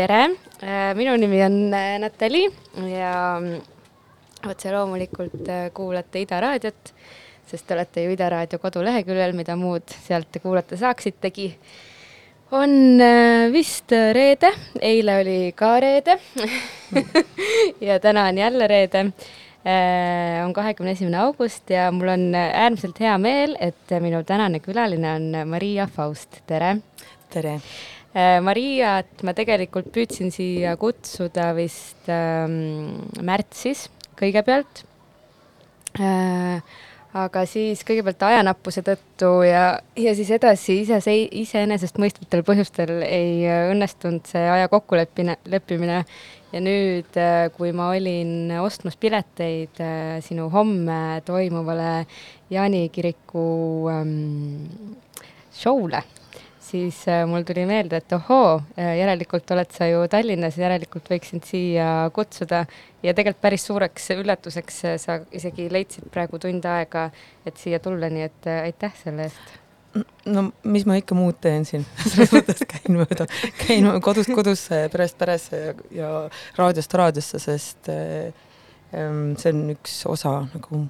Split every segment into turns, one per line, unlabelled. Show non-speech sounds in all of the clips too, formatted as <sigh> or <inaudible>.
tere, minu nimi on äh, Natali ja mm, otse loomulikult äh, kuulate Ida raadiot, sest te olete ju Ida raadio koduleheküljel, mida muud sealt te kuulata saaksitegi. on äh, vist reede, eile oli ka reede. <laughs> Ja täna on jälle reede. on kahekümne esimene august ja mul on äärmiselt hea meel, et minu tänane külaline on Maria Faust, tere!
Tere,
Äh, Mariat ma tegelikult püüdsin siia kutsuda vist ähm, märtsis kõigepealt äh,. aga siis kõigepealt ajanappuse tõttu ja, ja siis edasi ise, iseenesestmõistvatel põhjustel ei äh, õnnestunud see aja kokkuleppimine, leppimine. ja nüüd, kui ma olin ostmas pileteid äh, sinu homme toimuvale Jaani kiriku ähm, show'le siis äh, mul tuli meelde, et ohoo, järelikult oled sa ju Tallinnas, järelikult võiks sind siia kutsuda ja tegelikult päris suureks üllatuseks äh, sa isegi leidsid praegu tund aega, et siia tulla, nii et äh, aitäh selle eest.
no mis ma ikka muud teen siin, <laughs> selles mõttes käin mööda, käin kodust kodusse, perest peresse ja, ja raadiost raadiosse, sest eh, em, see on üks osa nagu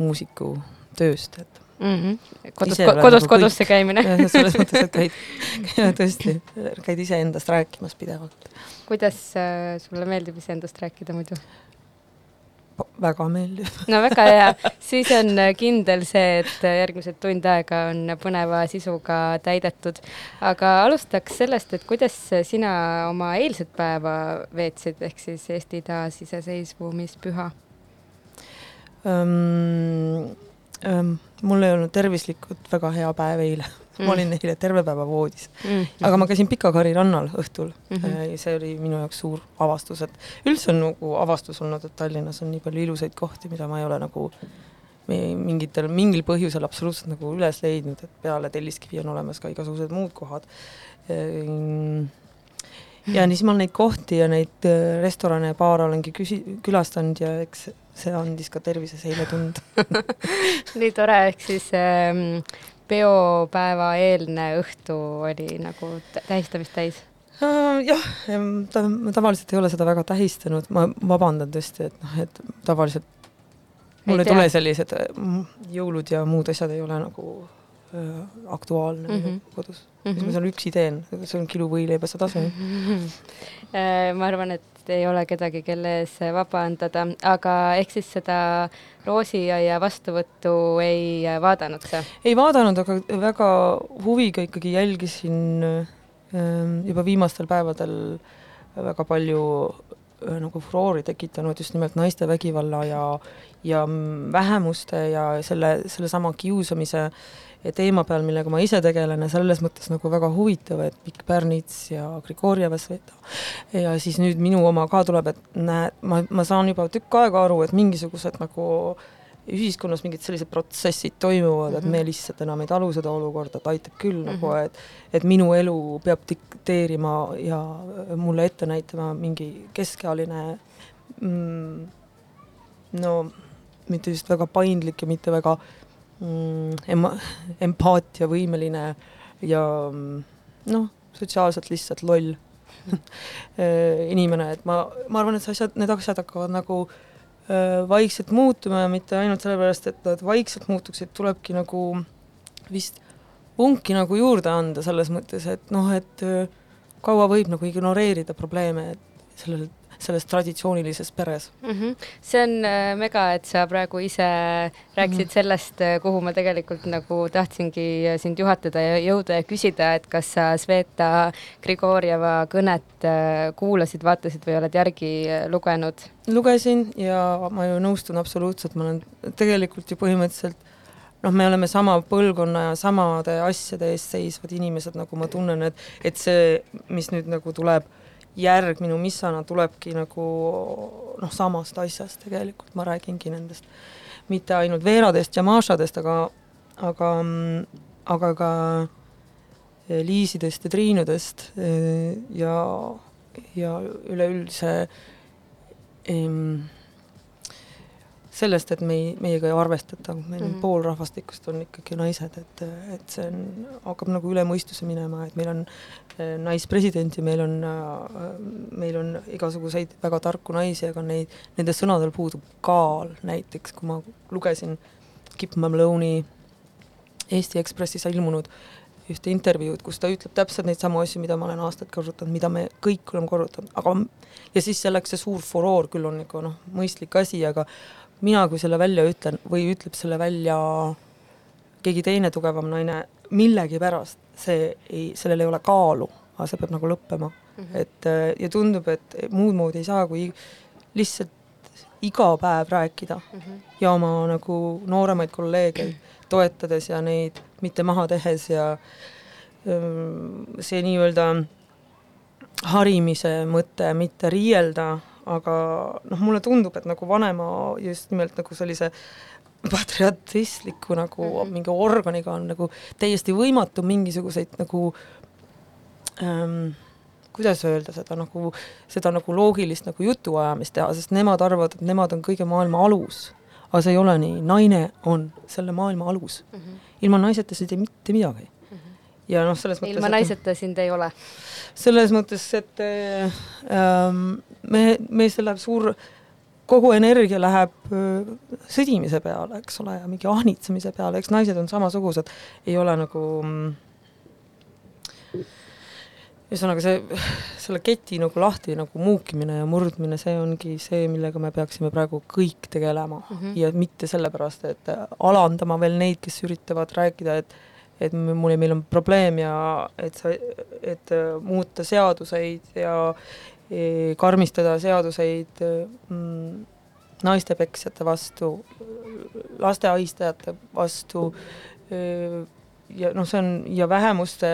muusiku tööst, et
mm. -hmm.
ole
kodust
nagu
kodusse käimine <laughs>
selles mõttes, et <laughs> käid, tõesti, käid iseendast rääkimas pidevalt.
kuidas äh, sulle meeldib iseendast rääkida muidu?
väga meeldib. <laughs>
no väga hea, siis on äh, kindel see, et äh, järgmised tund aega on põneva sisuga täidetud. aga alustaks sellest, et kuidas sina oma eilset päeva veetsid, ehk siis Eesti taasiseseisvumispüha
um,? Um, mul ei olnud tervislikult väga hea päev eile mm., ma olin eile terve päeva voodis mm. -hmm. aga ma käisin Pikakari rannal õhtul mm -hmm. ja see oli minu jaoks suur avastus, et üldse on nagu avastus olnud, et Tallinnas on nii palju ilusaid kohti, mida ma ei ole nagu mingitel, mingil põhjusel absoluutselt nagu üles leidnud, et peale Telliskivi on olemas ka igasugused muud kohad. Ehm, ja siis ma neid kohti ja neid äh, restorane ja baare olengi küsi-, külastanud ja eks see andis ka tervises eile tunda <laughs>
nii tore, ehk siis ähm, peopäeva eelne õhtu oli nagu tähistamist täis?
Uh,? jah, ta, ma tavaliselt ei ole seda väga tähistanud, ma vabandan tõesti, et noh, et tavaliselt mul ei, ei tule sellised mm, jõulud ja muud asjad ei ole nagu äh, aktuaalne mm -hmm. kodus mm. -hmm. mis ma seal üksi teen, see on kilo võileiba, sa tasu mm. <laughs>
-hmm. ma arvan, et ei ole kedagi, kelle ees vabandada, aga ehk siis seda roosiaia vastuvõttu ei vaadanud sa?
ei vaadanud, aga väga huviga ikkagi jälgisin ähm, juba viimastel päevadel väga palju äh, nagu furoori tekitanud just nimelt naiste vägivalla ja, ja vähemuste ja selle, sellesama kiusamise teema peal, millega ma ise tegelen ja selles mõttes nagu väga huvitav, et Mikk Pärnits ja Grigorjev ja siis nüüd minu oma ka tuleb, et näed, ma, ma saan juba tükk aega aru, et mingisugused nagu ühiskonnas mingid sellised protsessid toimuvad mm, -hmm. et me mhm. lihtsalt enam ei talu seda olukorda, et aitab küll mm -hmm. nagu, et et minu elu peab dikteerima ja mulle ette näitama mingi keskealine mm, no mitte just väga paindlik ja mitte väga mm, ema-, empaatiavõimeline ja mm, noh, sotsiaalselt lihtsalt loll. <laughs> Äh, inimene, et ma, ma arvan, et see asjad, need asjad hakkavad nagu äh, vaikselt muutuma ja mitte ainult sellepärast, et nad vaikselt muutuksid, tulebki nagu vist vunki nagu juurde anda selles mõttes, et noh, et äh, kaua võib nagu ignoreerida probleeme, et sellel selles traditsioonilises peres
mm. -hmm. see on äh, mega, et sa praegu ise rääkisid mm -hmm. sellest, äh, kuhu ma tegelikult nagu tahtsingi äh, sind juhatada ja jõuda ja küsida, et kas sa Sveta Grigorjeva kõnet kuulasid, vaatasid või oled järgi lugenud?
lugesin ja ma ju nõustun absoluutselt, ma olen tegelikult ju põhimõtteliselt noh, me oleme sama põlvkonna ja samade asjade eest seisvad inimesed, nagu ma tunnen, et, et see, mis nüüd nagu tuleb järg minu missana tulebki nagu noh, samast asjast tegelikult, ma räägingi nendest mitte ainult veeradest ja mašadest, aga, aga, aga ka liisidest ja triinudest eh, ja, ja üleüldse sellest, et me ei, meiega ei arvestata, meil mm -hmm. pool rahvastikust on ikkagi naised, et, et see on, hakkab nagu üle mõistuse minema, et meil on eh, naispresidenti, meil on, äh, meil on igasuguseid väga tarku naisi, aga neid, nende sõnadel puudub kaal, näiteks kui ma lugesin Kip Mamlone'i Eesti Ekspressis ilmunud ühte intervjuud, kus ta ütleb täpselt neid samu asju, mida ma olen aastaid korrutanud, mida me kõik oleme korrutanud, aga ja siis see läks see suur furoor, küll on ikka noh, mõistlik asi, aga mina, kui selle välja ütlen või ütleb selle välja keegi teine tugevam naine, millegipärast see ei, sellel ei ole kaalu, aga see peab nagu lõppema mm. -hmm. et äh, ja tundub, et muud moodi ei saa, kui lihtsalt iga päev rääkida mm -hmm. ja oma nagu nooremaid kolleege toetades ja neid mitte maha tehes ja ähm, see nii-öelda harimise mõte, mitte riielda aga noh, mulle tundub, et nagu vanema just nimelt nagu sellise patriotisliku nagu mm -hmm. mingi organiga on nagu täiesti võimatu mingisuguseid nagu ähm, kuidas öelda seda nagu, seda nagu loogilist nagu jutuajamist teha, sest nemad arvavad, et nemad on kõige maailma alus. aga see ei ole nii, naine on selle maailma alus mm. -hmm. ilma naiseta sa ei tee mitte midagi mm. Ja noh, selles
mõttes ilma naiseta sind ei ole.
Selles mõttes, et ähm, me, meil läheb suur kogu energia läheb öö, sõdimise peale, eks ole, ja mingi ahnitsemise peale, eks naised on samasugused, ei ole nagu mm, ühesõnaga see, selle keti nagu lahti nagu muukimine ja murdmine, see ongi see, millega me peaksime praegu kõik tegelema. Mm -hmm. ja mitte sellepärast, et alandama veel neid, kes üritavad rääkida, et et mul ja meil on probleem ja et sa, et muuta seaduseid ja e, karmistada seaduseid mm, naiste peksjate vastu, laste ahistajate vastu e, ja noh, see on ja vähemuste,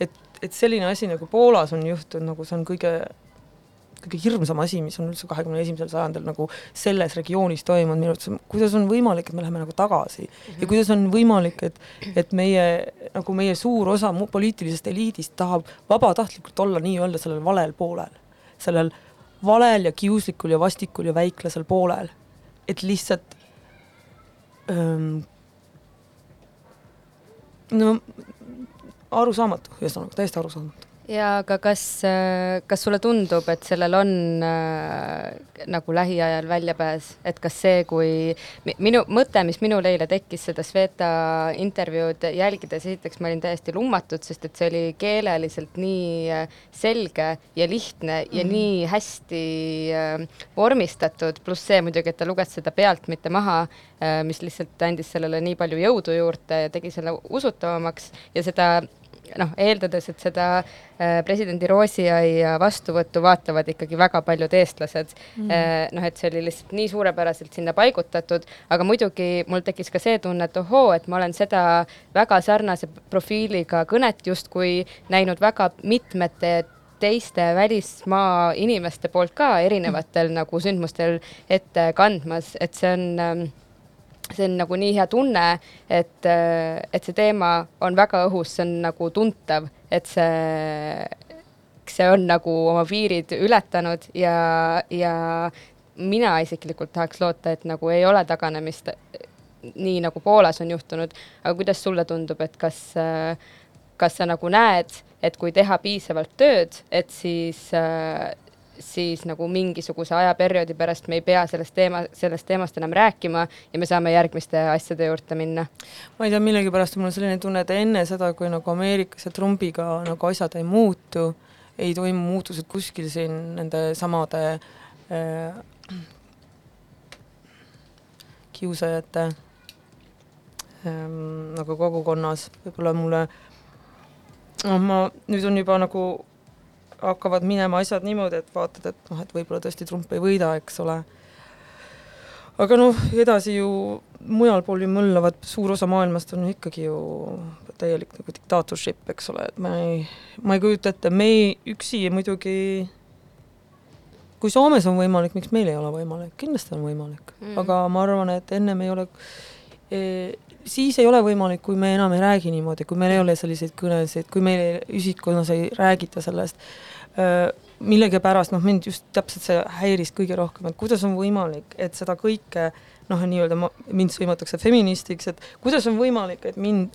et et selline asi nagu Poolas on juhtunud, nagu see on kõige kõige hirmsam asi, mis on üldse kahekümne esimesel sajandil nagu selles regioonis toimunud, minu arvates, kuidas on võimalik, et me läheme nagu tagasi mm -hmm. ja kuidas on võimalik, et et meie, nagu meie suur osa poliitilisest eliidist tahab vabatahtlikult olla nii-öelda sellel valel poolel, sellel valel ja kiuslikul ja vastikul ja väiklasel poolel, et lihtsalt öö, no arusaamatu, ühesõnaga täiesti arusaamatu
ja aga kas, äh, kas sulle tundub, et sellel on äh, nagu lähiajal väljapääs, et kas see, kui minu mõte, mis minul eile tekkis seda Sveta intervjuud jälgides, esiteks ma olin täiesti lummatud, sest et see oli keeleliselt nii äh, selge ja lihtne ja mm -hmm. nii hästi äh, vormistatud, pluss see muidugi, et ta luges seda pealt, mitte maha äh,, mis lihtsalt andis sellele nii palju jõudu juurde ja tegi selle usutavamaks ja seda noh, eeldades, et seda äh, presidendi roosiaia vastuvõttu vaatavad ikkagi väga paljud eestlased mm., äh, noh, et see oli lihtsalt nii suurepäraselt sinna paigutatud, aga muidugi mul tekkis ka see tunne, et ohoo, et ma olen seda väga sarnase profiiliga kõnet justkui näinud väga mitmete teiste välismaa inimeste poolt ka erinevatel mm. nagu sündmustel ette kandmas, et see on ähm, see on nagu nii hea tunne, et, et see teema on väga õhus, see on nagu tuntav, et see, see on nagu oma piirid ületanud ja, ja mina isiklikult tahaks loota, et nagu ei ole taganemist, nii nagu Poolas on juhtunud, aga kuidas sulle tundub, et kas, kas sa nagu näed, et kui teha piisavalt tööd, et siis siis nagu mingisuguse ajaperioodi pärast me ei pea sellest teema, sellest teemast enam rääkima ja me saame järgmiste asjade juurde minna.
ma ei tea, millegipärast mul on selline tunne, et enne seda, kui nagu Ameerikas ja Trumpiga nagu asjad ei muutu, ei toimu muutused kuskil siin nende samade äh, kiusajate ähm, nagu kogukonnas, võib-olla mulle noh, ma nüüd on juba nagu hakkavad minema asjad niimoodi, et vaatad, et noh, et võib-olla tõesti Trump ei võida, eks ole. aga noh, edasi ju mujal pool ju mõllavad, suur osa maailmast on ikkagi ju täielik nagu diktaatorship, eks ole, et ma ei, ma ei kujuta ette, me üksi muidugi kui Soomes on võimalik, miks meil ei ole võimalik, kindlasti on võimalik mm., aga ma arvan, et ennem ei ole e, siis ei ole võimalik, kui me enam ei räägi niimoodi, kui meil ei ole selliseid kõnesid, kui meil ühiskonnas ei räägita sellest millegipärast noh, mind just täpselt see häiris kõige rohkem, et kuidas on võimalik, et seda kõike noh, nii-öelda ma, mind sõimatakse feministiks, et kuidas on võimalik, et mind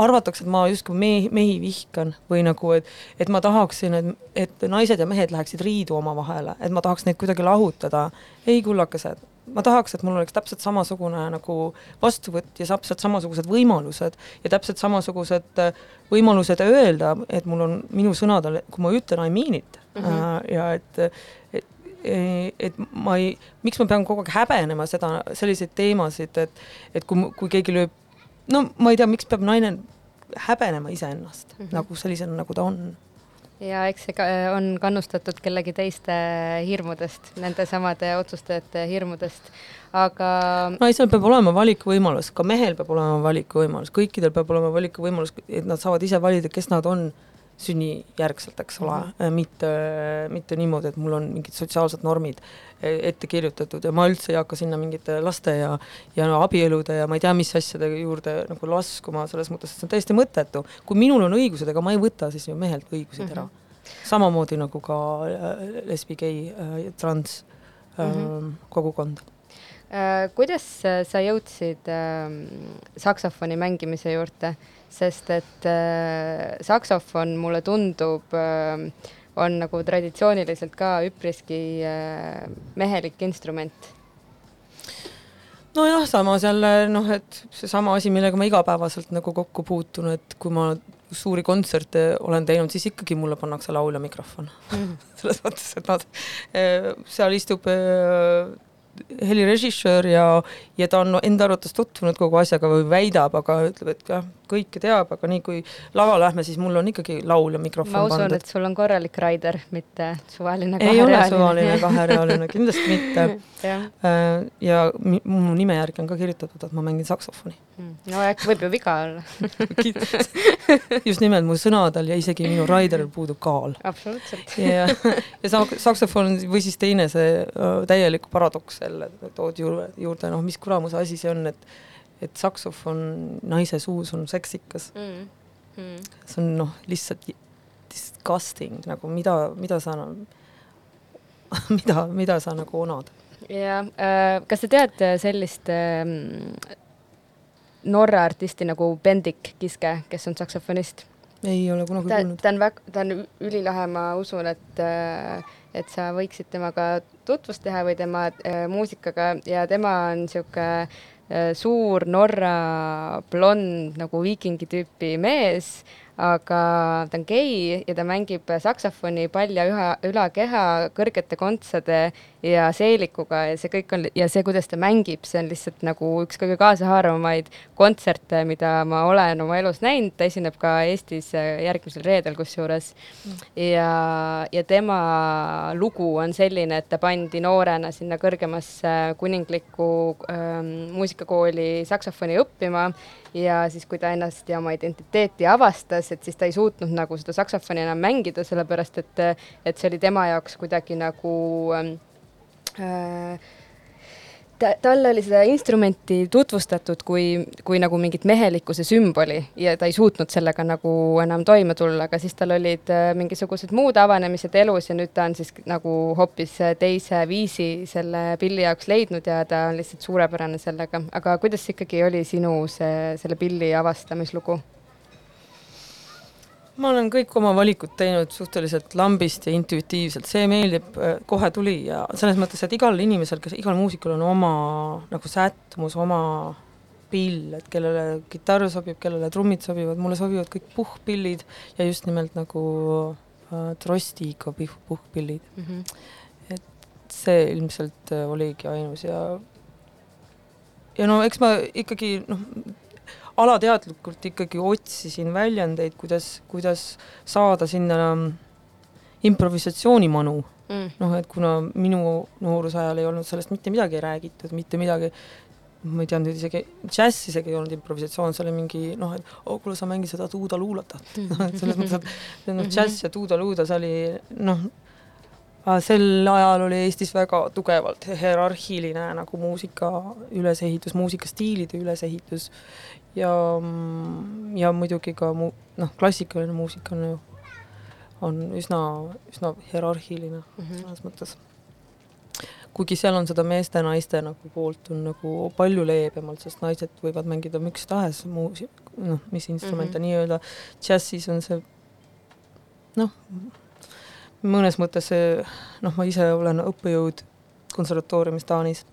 arvatakse, et ma justkui mehi, mehi vihkan või nagu, et et ma tahaksin, et, et naised ja mehed läheksid riidu omavahele, et ma tahaks neid kuidagi lahutada. ei, kullakesed, ma tahaks, et mul oleks täpselt samasugune nagu vastuvõtt ja täpselt samasugused võimalused ja täpselt samasugused äh, võimalused öelda, et mul on minu sõnadel, kui ma ütlen I mean it mm -hmm. ja et, et et ma ei, miks ma pean kogu aeg häbenema seda, selliseid teemasid, et et kui, kui keegi lööb, no ma ei tea, miks peab naine häbenema iseennast mm -hmm. nagu sellisena, nagu ta on
ja eks see ka on kannustatud kellegi teiste hirmudest, nende samade otsustajate hirmudest, aga
naisel peab olema valikuvõimalus, ka mehel peab olema valikuvõimalus, kõikidel peab olema valikuvõimalus, et nad saavad ise valida, kes nad on sünnijärgselt, eks ole mm, -hmm. mitte, mitte niimoodi, et mul on mingid sotsiaalsed normid ette kirjutatud ja ma üldse ei hakka sinna mingite laste ja ja no, abielude ja ma ei tea, mis asjade juurde nagu laskuma, selles mõttes, et see on täiesti mõttetu. kui minul on õigused, ega ma ei võta siis ju mehelt õigusi mm -hmm. ära. samamoodi nagu ka äh, lesbi, gei äh,, trans äh, mm -hmm. kogukond
äh,. kuidas sa jõudsid äh, saksofoni mängimise juurde, sest et äh, saksofon mulle tundub äh, on nagu traditsiooniliselt ka üpriski äh, mehelik instrument
nojah, samas jälle noh, et seesama asi, millega ma igapäevaselt nagu kokku puutun, et kui ma suuri kontserte olen teinud, siis ikkagi mulle pannakse laulja mikrofon mm. -hmm. <laughs> selles mõttes, et nad, eh, seal istub eh, helirežissöör ja, ja ta on enda arvates tutvunud kogu asjaga või väidab, aga ütleb, et jah, kõike teab, aga nii kui lava lähme, siis mul on ikkagi laulja mikrofon
ma usun, et sul on korralik raider, mitte suvaline
ei ole suvaline <laughs> kaherealine, kindlasti mitte <laughs> äh, ja mu nime järgi on ka kirjutatud, et ma mängin saksofoni.
Hmm. no äkki võib ju viga olla <laughs>
just nimelt mu sõnadel ja isegi minu raideril puudub kaal.
absoluutselt.
ja, ja saksofon või siis teine see äh, täielik paradoks jälle tood juurde, juurde, noh, mis kuramuse asi see on, et et saksofon naise suus on seksikas mm.. Mm. see on noh, lihtsalt disgusting nagu mida, mida sa <laughs> mida, mida sa nagu onad.
jah äh,, kas sa tead sellist äh, Norra artisti nagu Bendik Kiske, kes on saksofonist?
ei ole kunagi kuulnud.
ta on väga, ta on ülilahe, ma usun, et äh, et sa võiksid temaga tutvust teha või tema äh, muusikaga ja tema on niisugune Äh, suur Norra blond nagu viikingi tüüpi mees, aga ta on gei ja ta mängib saksofoni palja üha, ülakeha kõrgete kontsade ja seelikuga ja see kõik on ja see, kuidas ta mängib, see on lihtsalt nagu üks kõige kaasahaaravamaid kontserte, mida ma olen oma elus näinud, ta esineb ka Eestis äh, järgmisel reedel kusjuures. Mm.. ja, ja tema lugu on selline, et ta pandi noorena sinna kõrgemasse kuninglikku ähm, muusikakooli saksofoni õppima ja siis, kui ta ennast ja oma identiteeti avastas, et siis ta ei suutnud nagu seda saksofoni enam mängida, sellepärast et, et see oli tema jaoks kuidagi nagu äh, ta, talle oli seda instrumenti tutvustatud kui, kui nagu mingit mehelikkuse sümboli ja ta ei suutnud sellega nagu enam toime tulla, aga siis tal olid äh, mingisugused muud avanemised elus ja nüüd ta on siis nagu hoopis teise viisi selle pilli jaoks leidnud ja ta on lihtsalt suurepärane sellega. aga kuidas ikkagi oli sinu see, selle pilli avastamislugu?
Ma olen kõik oma valikud teinud suhteliselt lambist ja intuitiivselt, see meeldib, äh, kohe tuli ja selles mõttes, et igal inimesel, kes, igal muusikul on oma nagu sättumus, oma pill, et kellele kitarr sobib, kellele trummid sobivad, mulle sobivad kõik puhkpillid ja just nimelt nagu äh, trostiga puhkpillid mm. -hmm. et see ilmselt äh, oligi ainus ja ja no eks ma ikkagi noh, alateadlikult ikkagi otsisin väljendeid, kuidas, kuidas saada sinna improvisatsioonimanu. Mm.. noh, et kuna minu nooruse ajal ei olnud sellest mitte midagi räägitud, mitte midagi, ma ei teadnud isegi, džäss isegi ei olnud improvisatsioon, see oli mingi noh, et oh, kuule, sa mängi seda tuuda-luulatat <laughs> et selles mõttes, et noh, džäss ja tuuda-luuda, see oli noh, sel ajal oli Eestis väga tugevalt hierarhiline nagu muusika ülesehitus, muusikastiilide ülesehitus ja, ja muidugi ka mu-, noh, klassikaline muusika on ju, on üsna, üsna hierarhiline mm -hmm. selles mõttes. kuigi seal on seda meeste-naiste nagu poolt on nagu palju leebemalt, sest naised võivad mängida miks tahes muusi-, noh, mis instrumente mm -hmm. nii-öelda, džässis on see noh, mõnes mõttes see, noh, ma ise olen õppejõud konservatooriumis Taanis,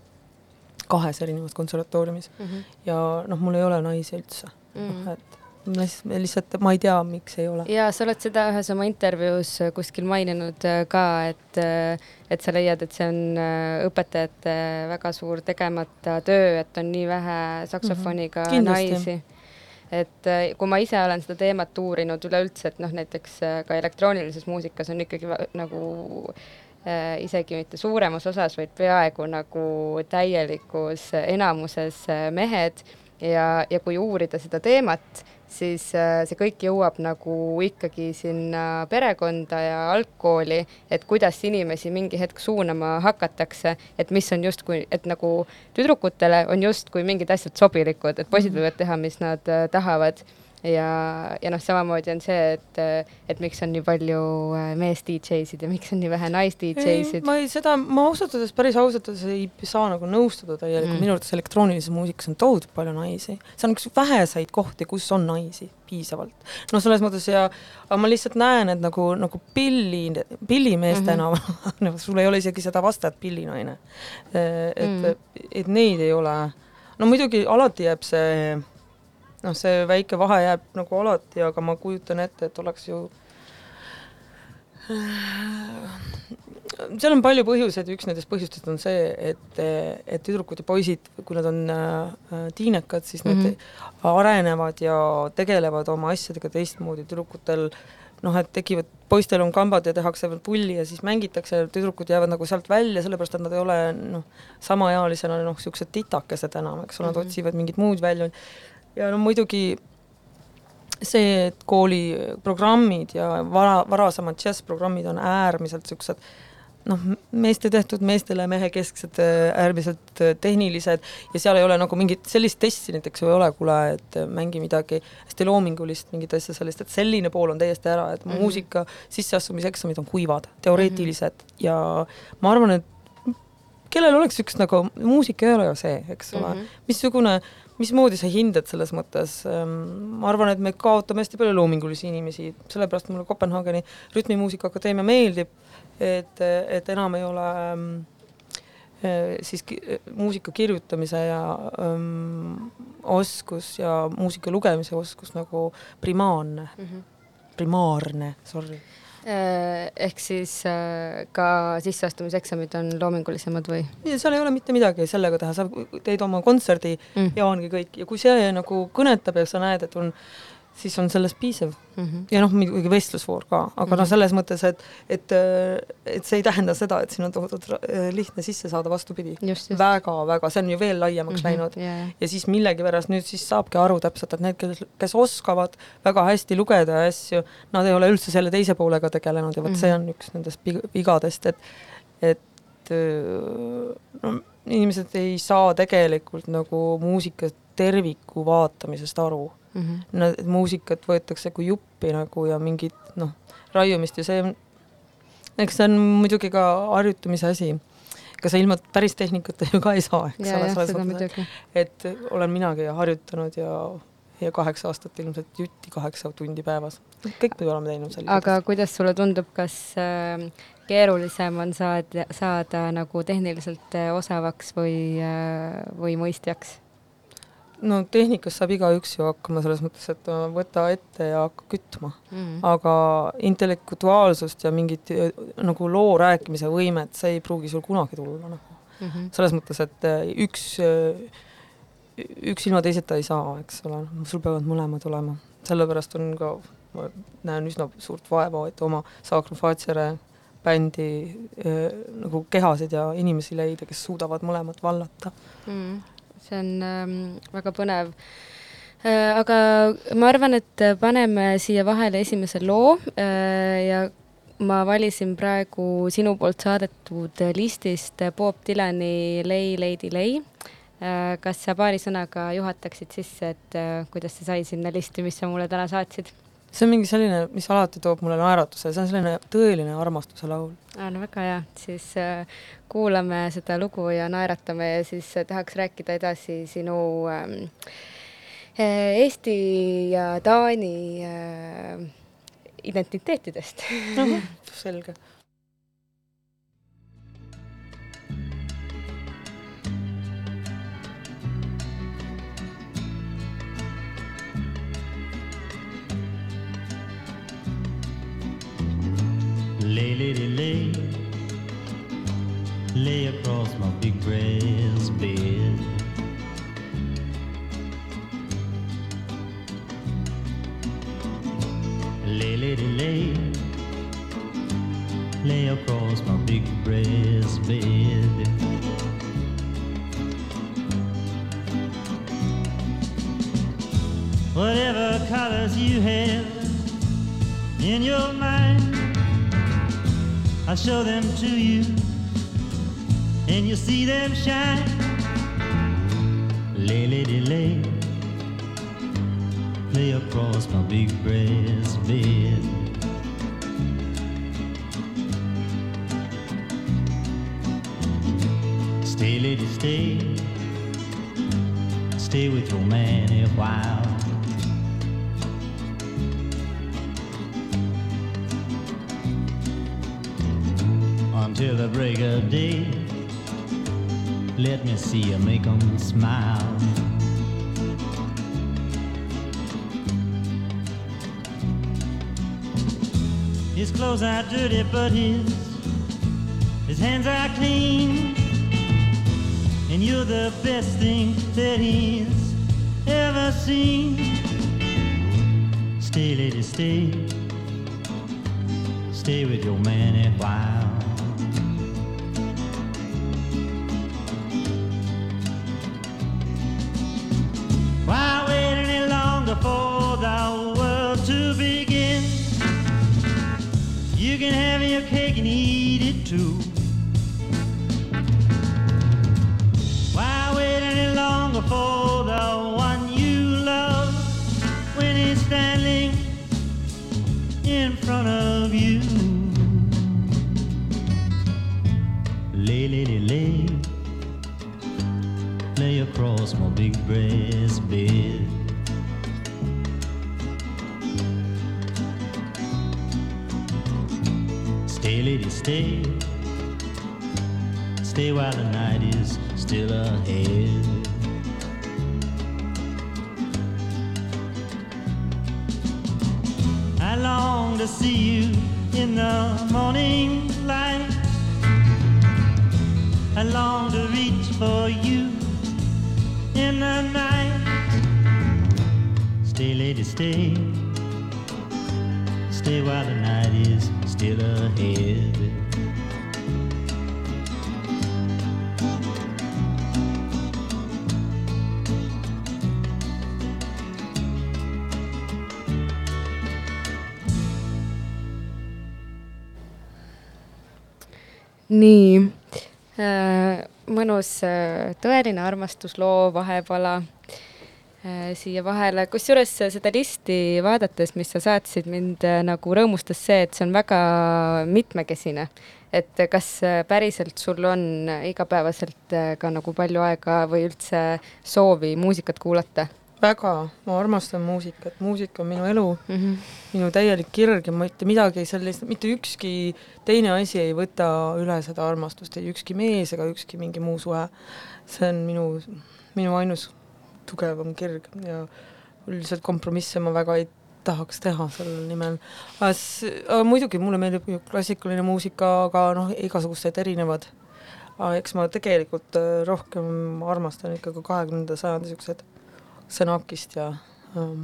kahes erinevas konservatooriumis mm -hmm. ja noh, mul ei ole naisi üldse mm, -hmm. et ma lihtsalt, ma ei tea, miks ei ole.
ja sa oled seda ühes oma intervjuus kuskil maininud äh, ka, et, äh, et sa leiad, et see on äh, õpetajate väga suur tegemata töö, et on nii vähe saksofoniga mm -hmm. naisi et kui ma ise olen seda teemat uurinud üleüldse, et noh, näiteks ka elektroonilises muusikas on ikkagi nagu isegi mitte suuremas osas, vaid peaaegu nagu täielikus enamuses äh, mehed ja, ja kui uurida seda teemat, siis äh, see kõik jõuab nagu ikkagi sinna perekonda ja algkooli, et kuidas inimesi mingi hetk suunama hakatakse, et mis on justkui, et nagu tüdrukutele on justkui mingid asjad sobilikud, et poisid mhm. võivad teha, mis nad äh, tahavad ja, ja noh, samamoodi on see, et, et miks on nii palju äh, mees-DJ-sid ja miks on nii vähe nais-DJ-sid.
ma ei, seda, ma ausalt öeldes, päris ausalt öeldes ei saa nagu nõustuda täielikult mm., minu arvates elektroonilises muusikas on tohutult palju naisi. see on üks väheseid kohti, kus on naisi piisavalt. no selles mõttes ja, aga ma lihtsalt näen, et nagu, nagu pilli, pillimeestena mm, -hmm. no sul ei ole isegi seda vastajat pillinaine. et mm, et neid ei ole, no muidugi alati jääb see noh, see väike vahe jääb nagu alati, aga ma kujutan ette, et oleks ju seal on palju põhjuseid, üks nendest põhjustest on see, et, et tüdrukud ja poisid, kui nad on äh, tiinekad, siis mm -hmm. nad arenevad ja tegelevad oma asjadega teistmoodi, tüdrukutel noh, et tekivad, poistel on kambad ja tehakse pulli ja siis mängitakse, tüdrukud jäävad nagu sealt välja, sellepärast et nad ei ole noh, samaealisena noh, niisugused titakesed enam, eks ole mm, -hmm. nad otsivad mingit muud välja, ja no muidugi see, et kooliprogrammid ja vara, varasemad džässprogrammid on äärmiselt niisugused noh, meeste tehtud, meestele mehekesksed, äärmiselt tehnilised ja seal ei ole nagu mingit sellist testi näiteks ei ole, kuule, et mängi midagi hästi loomingulist, mingit asja sellist, et selline pool on täiesti ära, et mm -hmm. muusika sisseastumiseksamid on kuivad, teoreetilised mm -hmm. ja ma arvan, et kellel oleks üks nagu, muusika ei ole ju see, eks ole mm, -hmm. missugune mismoodi sa hindad selles mõttes, ähm, ma arvan, et me kaotame hästi palju loomingulisi inimesi, sellepärast mulle Kopenhaageni Rütmimuusika Akadeemia meeldib, et, et enam ei ole ähm, äh, siis muusika kirjutamise ja ähm, oskus ja muusika lugemise oskus nagu primaarne mm, -hmm. primaarne, sorry
Äh, ehk siis äh, ka sisseastumiseksamid on loomingulisemad või?
seal ei ole mitte midagi sellega teha, sa teed oma kontserdi mm. ja ongi kõik ja kui see nagu kõnetab ja sa näed, et on siis on sellest piisav mm. -hmm. ja noh, muidugi vestlusvoor ka, aga mm -hmm. noh, selles mõttes, et, et, et see ei tähenda seda, et siin on tohutult lihtne sisse saada, vastupidi. väga-väga, see on ju veel laiemaks mm -hmm. läinud yeah. ja siis millegipärast nüüd siis saabki aru täpselt, et need, kes, kes oskavad väga hästi lugeda asju, nad ei ole üldse selle teise poolega tegelenud ja vot mm -hmm. see on üks nendest vigadest, et, et no inimesed ei saa tegelikult nagu muusika terviku vaatamisest aru mm. -hmm. no muusikat võetakse kui juppi nagu ja mingit noh, raiumist ja see on, eks see on muidugi ka harjutamise asi. ega sa ilma päris tehnikata ju ka ei saa, eks
ole, selles mõttes,
et olen minagi harjutanud ja ja kaheksa aastat ilmselt jutti kaheksa tundi päevas. kõik me oleme teinud selliseid
aga kuidas sulle tundub, kas äh, keerulisem on saada, saada nagu tehniliselt äh, osavaks või äh,, või mõistjaks?
No tehnikas saab igaüks ju hakkama selles mõttes, et võta ette ja hakka kütma. Mm.. aga intellektuaalsust ja mingit nagu loo rääkimise võimet, see ei pruugi sul kunagi tulla nagu. Mm -hmm. selles mõttes, et äh, üks, äh, üks ilma teiseta ei saa, eks ole, sul peavad mõlemad olema, sellepärast on ka, ma näen üsna suurt vaeva, et oma Sacrum Facere bändi äh, nagu kehasid ja inimesi leida, kes suudavad mõlemat vallata. Mm
see on ähm, väga põnev äh,. aga ma arvan, et paneme siia vahele esimese loo äh, ja ma valisin praegu sinu poolt saadetud listist Bob Dylani Lay Lady Lay äh,. kas sa paari sõnaga juhataksid sisse, et äh, kuidas see sai sinna listi, mis sa mulle täna saatsid?
see on mingi selline, mis alati toob mulle naeratuse, see on selline tõeline armastuse laul.
No väga hea, siis äh, kuulame seda lugu ja naeratame ja siis äh, tahaks rääkida edasi sinu ähm, äh, Eesti ja Taani identiteetidest.
Selge Lay, lady, lay, lay across my big brass bed. Lay, lady, lay, lay across my big brass bed. Whatever colors you have in your mind I'll show them to you, and you'll see them shine. Lay, lady, lay,
lay across my big breast bed. Stay, lady, stay. Stay with your man a while. Until the break of day. Let me see you make make 'em smile. His clothes are dirty, but his his hands are clean. And you're the best thing that he's ever seen. Stay, lady, stay. Stay with your man a while. You can have your cake and eat it too. Why wait any longer for the one you love when he's standing in front of you? Lay, lady, lay, lay across my big breast bed. Stay, stay. While the night is still ahead. I long to see you in the morning light. I long to reach for you in the night. Stay, lady, stay. Stay while the night is still ahead.
nii äh, mõnus äh, tõeline armastusloo vahepala äh, siia vahele, kusjuures seda listi vaadates, mis sa saatsid, mind äh, nagu rõõmustas see, et see on väga mitmekesine. et kas äh, päriselt sul on äh, igapäevaselt äh, ka nagu palju aega või üldse soovi muusikat kuulata
väga, ma armastan muusikat, muusika on minu elu
mm? -hmm.
minu täielik kirg ja mitte midagi sellist, mitte ükski teine asi ei võta üle seda armastust, ei ükski mees ega ükski mingi muu suhe. see on minu, minu ainus tugevam kirg ja üldiselt kompromisse ma väga ei tahaks teha sellel nimel. muidugi mulle meeldib ju klassikaline muusika, aga noh, igasugused erinevad. eks ma tegelikult äh, rohkem armastan ikkagi kahekümnenda sajandi siuksed Sõnakist ja ähm,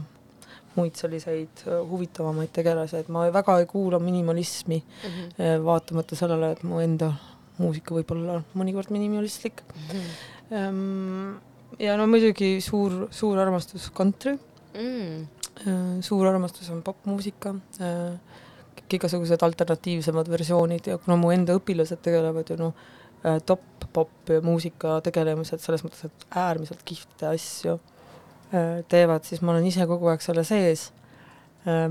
muid selliseid äh, huvitavamaid tegelasi, et ma väga ei kuula minimalismi mm, -hmm. vaatamata sellele, et mu enda muusika võib olla mõnikord minimalistlik mm. -hmm. Ähm, ja no muidugi suur, suur armastus country. Mm., suur armastus on popmuusika, kõik igasugused alternatiivsemad versioonid ja kuna mu enda õpilased tegelevad ju noh, top pop muusika tegelemised selles mõttes, et äärmiselt kihvte asju Äh, teevad, siis ma olen ise kogu aeg selle sees, äh,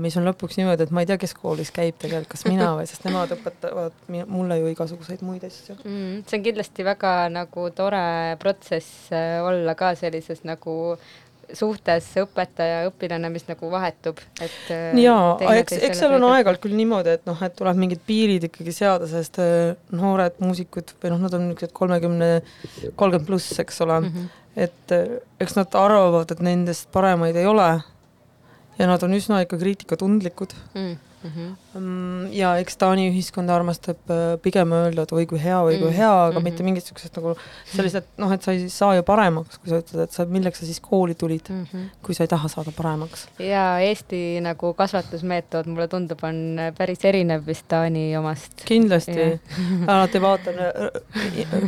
mis on lõpuks niimoodi, et ma ei tea, kes koolis käib tegelikult, kas mina või, sest nemad <laughs> õpetavad mulle ju igasuguseid muid asju.
Mm,. see on kindlasti väga nagu tore protsess äh, olla ka sellises nagu suhtes õpetaja, õpilane, mis nagu vahetub, et
jaa, eks, eks seal on aeg-ajalt küll niimoodi, et noh, et tuleb mingid piirid ikkagi seada, sest noored muusikud või noh, nad on niisugused kolmekümne, kolmkümmend pluss, eks ole. Mm, -hmm et eks nad arvavad, et nendest paremaid ei ole ja nad on üsna ikka kriitikatundlikud. Mm mm. -hmm. ja eks Taani ühiskond armastab äh, pigem öelda, et oi kui hea, oi kui -hmm. hea, aga mm -hmm. mitte mingit niisugused nagu sellised noh, et sa ei saa ju paremaks, kui sa ütled, et sa, milleks sa siis kooli tulid mm, -hmm. kui sa ei taha saada paremaks.
ja Eesti nagu kasvatusmeetod, mulle tundub, on päris erinev vist Taani omast.
kindlasti alati <laughs> vaatan,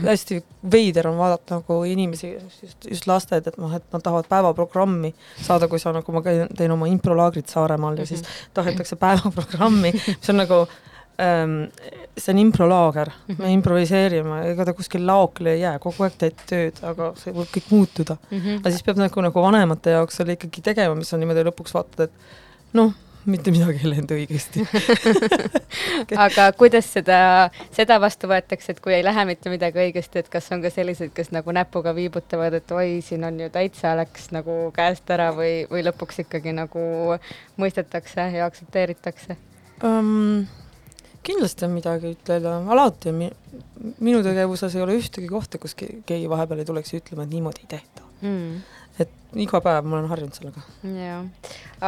hästi veider on vaadata nagu inimesi, just, just lasted, et noh, et nad tahavad päevaprogrammi saada, kui sa nagu ma käin, teen oma improlaagrit Saaremaal ja mm -hmm. siis tahetakse päevaprogrammi programmi, mis on nagu ähm, see on improlaager -hmm. me improviseerime, ega ta kuskil laokile ei jää, kogu aeg teed tööd, aga see võib kõik muutuda mm. -hmm. aga siis peab nagu, nagu vanemate jaoks selle ikkagi tegema, mis on niimoodi lõpuks vaatad, et noh, mitte midagi ei läinud õigesti. <laughs>
Aga kuidas seda, seda vastu võetakse, et kui ei lähe mitte midagi õigesti, et kas on ka selliseid, kes nagu näpuga viibutavad, et oi, siin on ju täitsa läks nagu käest ära või, või lõpuks ikkagi nagu mõistetakse ja aktsepteeritakse?
Um,? kindlasti on midagi ütelda, alati on mi-, minu tegevuses ei ole ühtegi kohta, kus keegi vahepeal ei tuleks ütlema, et niimoodi ei tehta. Mm et iga päev ma olen harjunud sellega.
jah,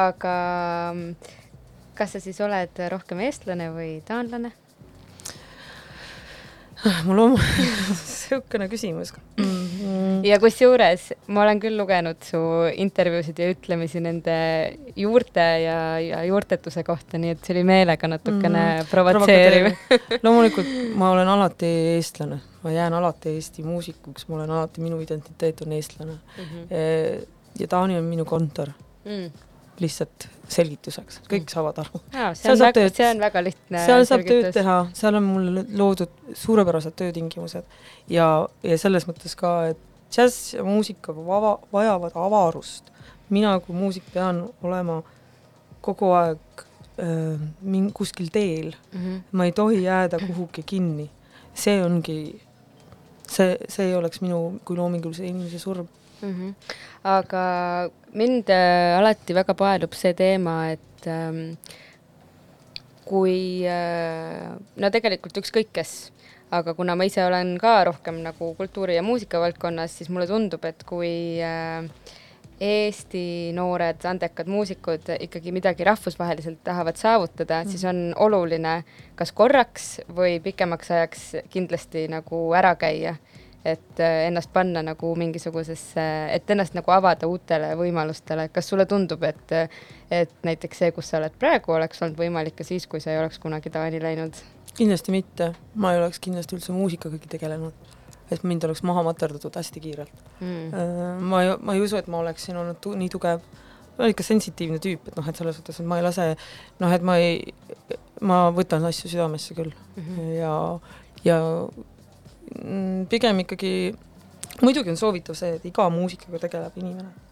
aga mm, kas sa siis oled rohkem eestlane või taanlane?
mul on <laughs> niisugune küsimus mm..
ja kusjuures ma olen küll lugenud su intervjuusid ja ütlemisi nende juurte ja, ja juurtetuse kohta, nii et see oli meelega natukene mm. provotseeriv <laughs>
loomulikult ma olen alati eestlane, ma jään alati Eesti muusikuks, ma olen alati, minu identiteet on eestlane mm. -hmm. ja Taani on minu kontor mm lihtsalt selgituseks, kõik mm. saavad aru.
see on väga, see on väga lihtne
seal saab tööd teha, seal on mulle loodud suurepärased töötingimused ja, ja selles mõttes ka, et džäss ja muusika vava, vajavad avarust. mina kui muusik pean olema kogu aeg äh, min-, kuskil teel mm, -hmm. ma ei tohi jääda kuhugi kinni. see ongi, see, see oleks minu kui loomingulise inimese surm mm.
-hmm. aga mind äh, alati väga paelub see teema, et ähm, kui äh, no tegelikult ükskõik kes, aga kuna ma ise olen ka rohkem nagu kultuuri ja muusika valdkonnas, siis mulle tundub, et kui äh, Eesti noored andekad muusikud ikkagi midagi rahvusvaheliselt tahavad saavutada mm., siis on oluline kas korraks või pikemaks ajaks kindlasti nagu ära käia et äh, ennast panna nagu mingisugusesse, et ennast nagu avada uutele võimalustele, kas sulle tundub, et et näiteks see, kus sa oled praegu, oleks olnud võimalik ka siis, kui sa ei oleks kunagi Taani läinud?
Kindlasti mitte, ma ei oleks kindlasti üldse muusikagagi tegelenud, et mind oleks maha materdatud hästi kiirelt. Mm.. Äh, ma ei, ma ei usu, et ma oleksin olnud tu nii tugev, ma olen ikka sensitiivne tüüp, et noh, et selles suhtes, et ma ei lase, noh, et ma ei, ma võtan asju südamesse küll. Mm -hmm. ja, ja Mm, pigem ikkagi, muidugi on soovitav see, et iga muusikaga tegeleb inimene.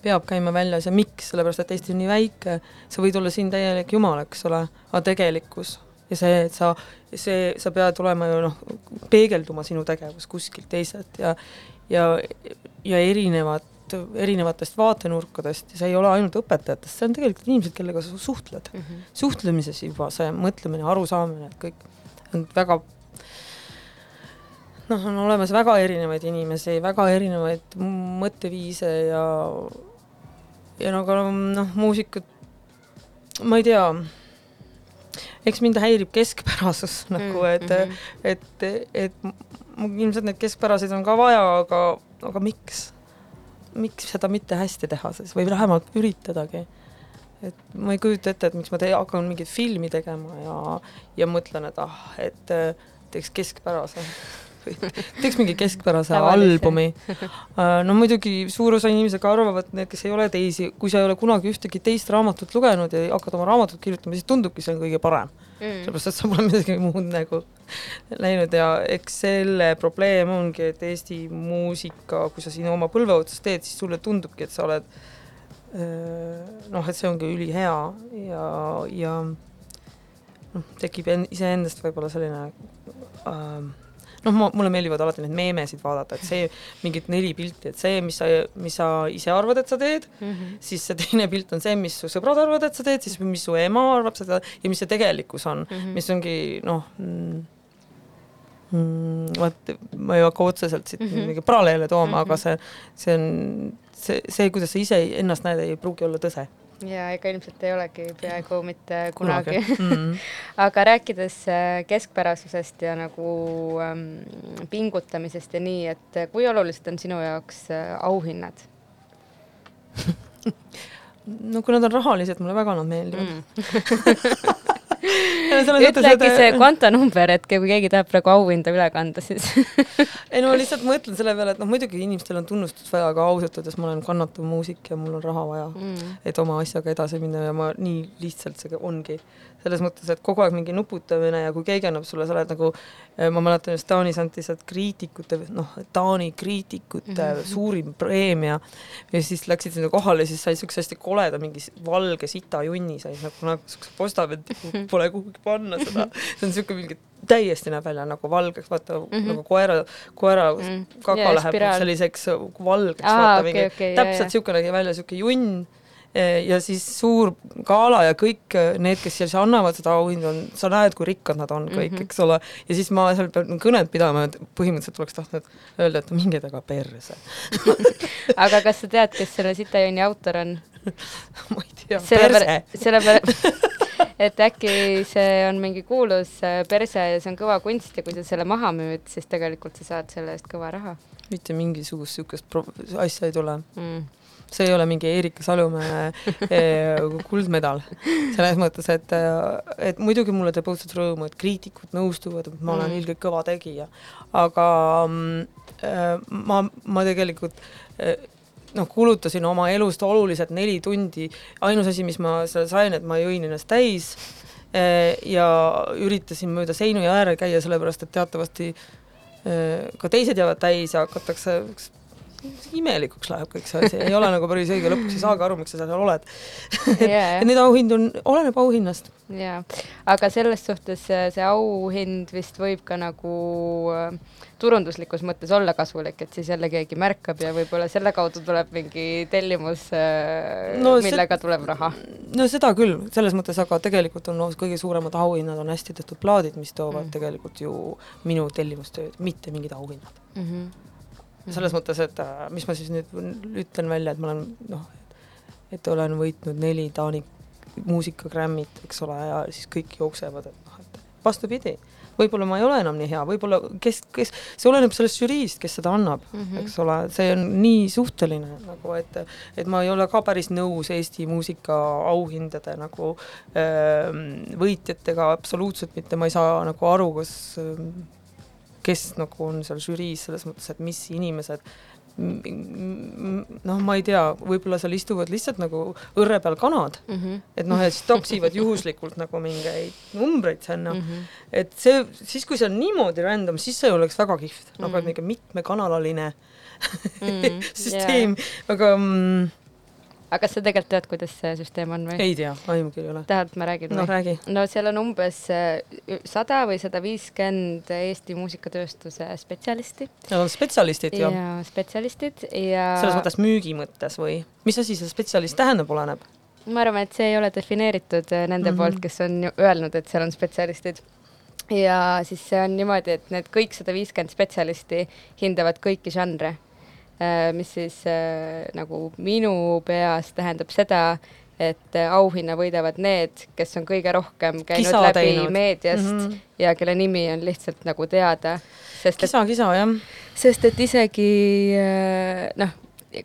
peab käima väljas ja miks, sellepärast et Eesti on nii väike, sa võid olla siin täielik jumal, eks ole, aga tegelikkus ja see, et sa, see, sa pead olema ju noh, peegelduma sinu tegevus kuskilt teiselt ja ja, ja erinevad erinevatest vaatenurkadest ja see ei ole ainult õpetajatest, see on tegelikult inimesed, kellega sa suhtled mm. -hmm. suhtlemises juba see mõtlemine, arusaamine, et kõik on väga noh, on olemas väga erinevaid inimesi, väga erinevaid mõtteviise ja ja nagu noh, muusikud, ma ei tea, eks mind häirib keskpärasus <laughs> nagu, et mm, -hmm. et, et, et ilmselt neid keskpäraseid on ka vaja, aga, aga miks? miks seda mitte hästi teha siis või vähemalt üritadagi? et ma ei kujuta ette, et miks ma te-, hakkan mingit filmi tegema ja, ja mõtlen, et ah, et teeks keskpärase <laughs> <laughs> teeks mingi keskpärase albumi. <laughs> Äh, no muidugi suur osa inimesi ka arvavad, need, kes ei ole teisi, kui sa ei ole kunagi ühtegi teist raamatut lugenud ja hakkad oma raamatut kirjutama, siis tundubki, see on kõige parem. Mm.. sellepärast, et sa pole <laughs> midagi muud nagu läinud ja eks selle probleem ongi, et Eesti muusika, kui sa siin oma põlve otsas teed, siis sulle tundubki, et sa oled äh, noh, et see ongi ülihea ja, ja noh, tekib iseendast võib-olla selline äh, noh, ma, mulle meeldivad alati neid meemesid vaadata, et see mingid neli pilti, et see, mis sa, mis sa ise arvad, et sa teed mm, -hmm. siis see teine pilt on see, mis su sõbrad arvavad, et sa teed, siis mis su ema arvab seda ja mis see tegelikkus on mm, -hmm. mis ongi noh mm, mm, vot ma ei hakka otseselt siit mm -hmm. mingeid paralleele tooma mm, -hmm. aga see, see on see, see, kuidas sa ise ennast näed, ei pruugi olla tõse
ja ega ilmselt ei olegi peaaegu mitte kunagi. Mm -hmm. <laughs> aga rääkides äh, keskpärasusest ja nagu ähm, pingutamisest ja nii, et äh, kui olulised on sinu jaoks äh, auhinnad <laughs>
no kui nad on rahalised, mulle väga nad meeldivad mm. <laughs>
ütle äkki see kontonumber, et kui keegi tahab praegu auhinda üle kanda, siis <laughs>
ei no lihtsalt mõtlen selle peale, et noh, muidugi inimestel on tunnustust vaja, aga ausalt öeldes ma olen kannatav muusik ja mul on raha vaja mm., et oma asjaga edasi minna ja ma nii lihtsalt see ongi selles mõttes, et kogu aeg mingi nuputamine ja kui keegi annab sulle, sa oled nagu, eh, ma mäletan just Taanis anti sealt kriitikute, noh, Taani kriitikute mm -hmm. suurim preemia ja siis läksid sinna kohale siis sai siukse hästi koleda mingi valge sita junni sai nagu, nagu siukse postament, pole kuhugi panna seda, see on siuke mingi täiesti näeb välja nagu valgeks, vaata mm -hmm. nagu koera, koera mm -hmm. kaka yeah, läheb spiraal. selliseks valgeks, vaata
okay,
mingi okay, täpselt siuke nägi välja, siuke junn ja siis suur gala ja kõik eh, need, kes siis annavad seda auhinda, on, sa näed, kui rikkad nad on kõik mm, -hmm. eks ole, ja siis ma seal pean kõnet pidama, et põhimõtteliselt oleks tahtnud öelda, et minge taga perse <laughs>
aga kas sa tead, kes selle Sitajonni autor on <laughs>
ma ei tea, perse.
sellepärast, <laughs> et äkki see on mingi kuulus eh, perse ja see on kõva kunst ja kui sa selle maha müüd, siis tegelikult sa saad selle eest kõva raha.
mitte mingisugust niisugust asja ei tule mm see ei ole mingi Eerika Salumäe <laughs> eh, kuldmedal. selles mõttes, et, eh, et muidugi mulle teeb õudselt rõõmu, et kriitikud nõustuvad, et ma olen mm. ilgelt kõva tegija, aga äh, ma, ma tegelikult äh, noh, kulutasin oma elust oluliselt neli tundi, ainus asi, mis ma seal sain, et ma jõin ennast täis äh, ja üritasin mööda seinu ja ääre käia, sellepärast et teatavasti ka teised jäävad täis ja hakatakse imelikuks läheb kõik see asi, ei ole nagu päris õige, lõpuks ei saagi aru, miks sa seal oled <laughs> et yeah. neid auhindu on, oleneb auhinnast.
jaa, aga selles suhtes see auhind vist võib ka nagu äh, turunduslikus mõttes olla kasulik, et siis jälle keegi märkab ja võib-olla selle kaudu tuleb mingi tellimus äh, no,, millega see, tuleb raha.
no seda küll, selles mõttes, aga tegelikult on no, kõige suuremad auhinnad on hästi tehtud plaadid, mis toovad mm. tegelikult ju minu tellimustööd, mitte mingid auhinnad mm. -hmm selles mõttes, et äh, mis ma siis nüüd ütlen välja, et ma olen noh, et olen võitnud neli Taani muusikagrämmit, eks ole, ja siis kõik jooksevad, et noh, et vastupidi, võib-olla ma ei ole enam nii hea, võib-olla kes, kes, see oleneb sellest žüriist, kes seda annab mm, -hmm. eks ole, see on nii suhteline nagu, et et ma ei ole ka päris nõus Eesti muusika auhindade nagu öö, ähm, võitjatega, absoluutselt mitte, ma ei saa nagu aru, kas öö, kes nagu on seal žüriis selles mõttes, et mis inimesed noh, ma ei tea, võib-olla seal istuvad lihtsalt nagu õrre peal kanad mm, -hmm. et noh, et siis toksivad juhuslikult nagu mingeid numbreid sinna mm, -hmm. et see, siis kui see on niimoodi random, siis see oleks väga kihvt mm, -hmm. nagu mingi mitmekanalaline <laughs> mm -hmm. süsteem yeah., aga mm,
aga kas sa tegelikult tead, kuidas see süsteem on või?
ei tea, aimugi ei ole.
tahad, ma räägin?
no räägi.
no seal on umbes äh, sada või sada viiskümmend Eesti muusikatööstuse spetsialisti.
Nad on spetsialistid ju?
jaa, spetsialistid ja
selles mõttes müügi mõttes või? mis asi see spetsialist tähendab, oleneb?
ma arvan, et see ei ole defineeritud äh, nende mm -hmm. poolt, kes on öelnud, et seal on spetsialistid ja siis see on niimoodi, et need kõik sada viiskümmend spetsialisti hindavad kõiki žanre mis siis äh, nagu minu peas tähendab seda, et äh, auhinna võidavad need, kes on kõige rohkem käinud kisa läbi teinud. meediast mm -hmm. ja kelle nimi on lihtsalt nagu teada.
kisa, kisa, jah.
sest et isegi noh,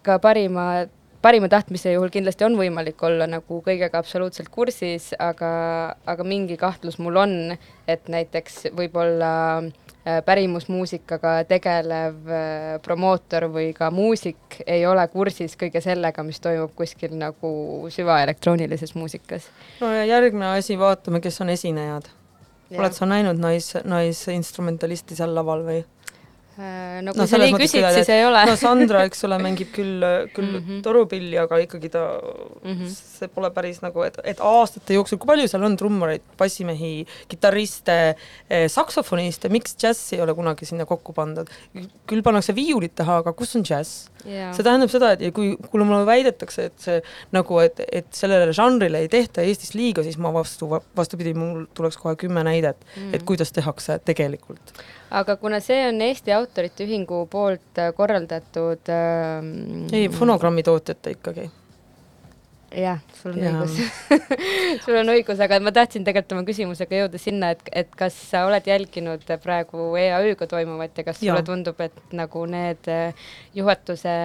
ka parima, parima tahtmise juhul kindlasti on võimalik olla nagu kõigega absoluutselt kursis, aga, aga mingi kahtlus mul on, et näiteks võib-olla äh, Äh, pärimusmuusikaga tegelev äh, promootor või ka muusik ei ole kursis kõige sellega, mis toimub kuskil nagu süvaelektroonilises muusikas.
no ja järgmine asi, vaatame, kes on esinejad. oled sa näinud nais, naisinstrumentalisti seal laval või?
Äh, no kui no, sa nii küsid, siis ei ole.
no Sandra, eks ole, mängib küll, küll mm -hmm. torupilli, aga ikkagi ta mm, -hmm. see pole päris nagu, et, et aastate jooksul, kui palju seal on trummareid, bassimehi, kitarriste eh,, saksofoniste, miks džäss ei ole kunagi sinna kokku pandud? küll pannakse viiulit taha, aga kus on džäss yeah.? see tähendab seda, et kui, kui mulle väidetakse, et see nagu, et, et sellele žanrile ei tehta Eestis liiga, siis ma vastu, vastupidi, mul tuleks kohe kümme näidet mm, -hmm. et kuidas tehakse tegelikult
aga kuna see on Eesti Autorite Ühingu poolt äh, korraldatud
ähm, ei, fonogrammi tootjate ikkagi.
jah, sul on ja. õigus <laughs> sul on õigus, aga ma tahtsin tegelikult oma küsimusega jõuda sinna, et, et kas sa oled jälginud praegu EAÜ-ga toimuvat ja kas ja. sulle tundub, et nagu need äh, juhatuse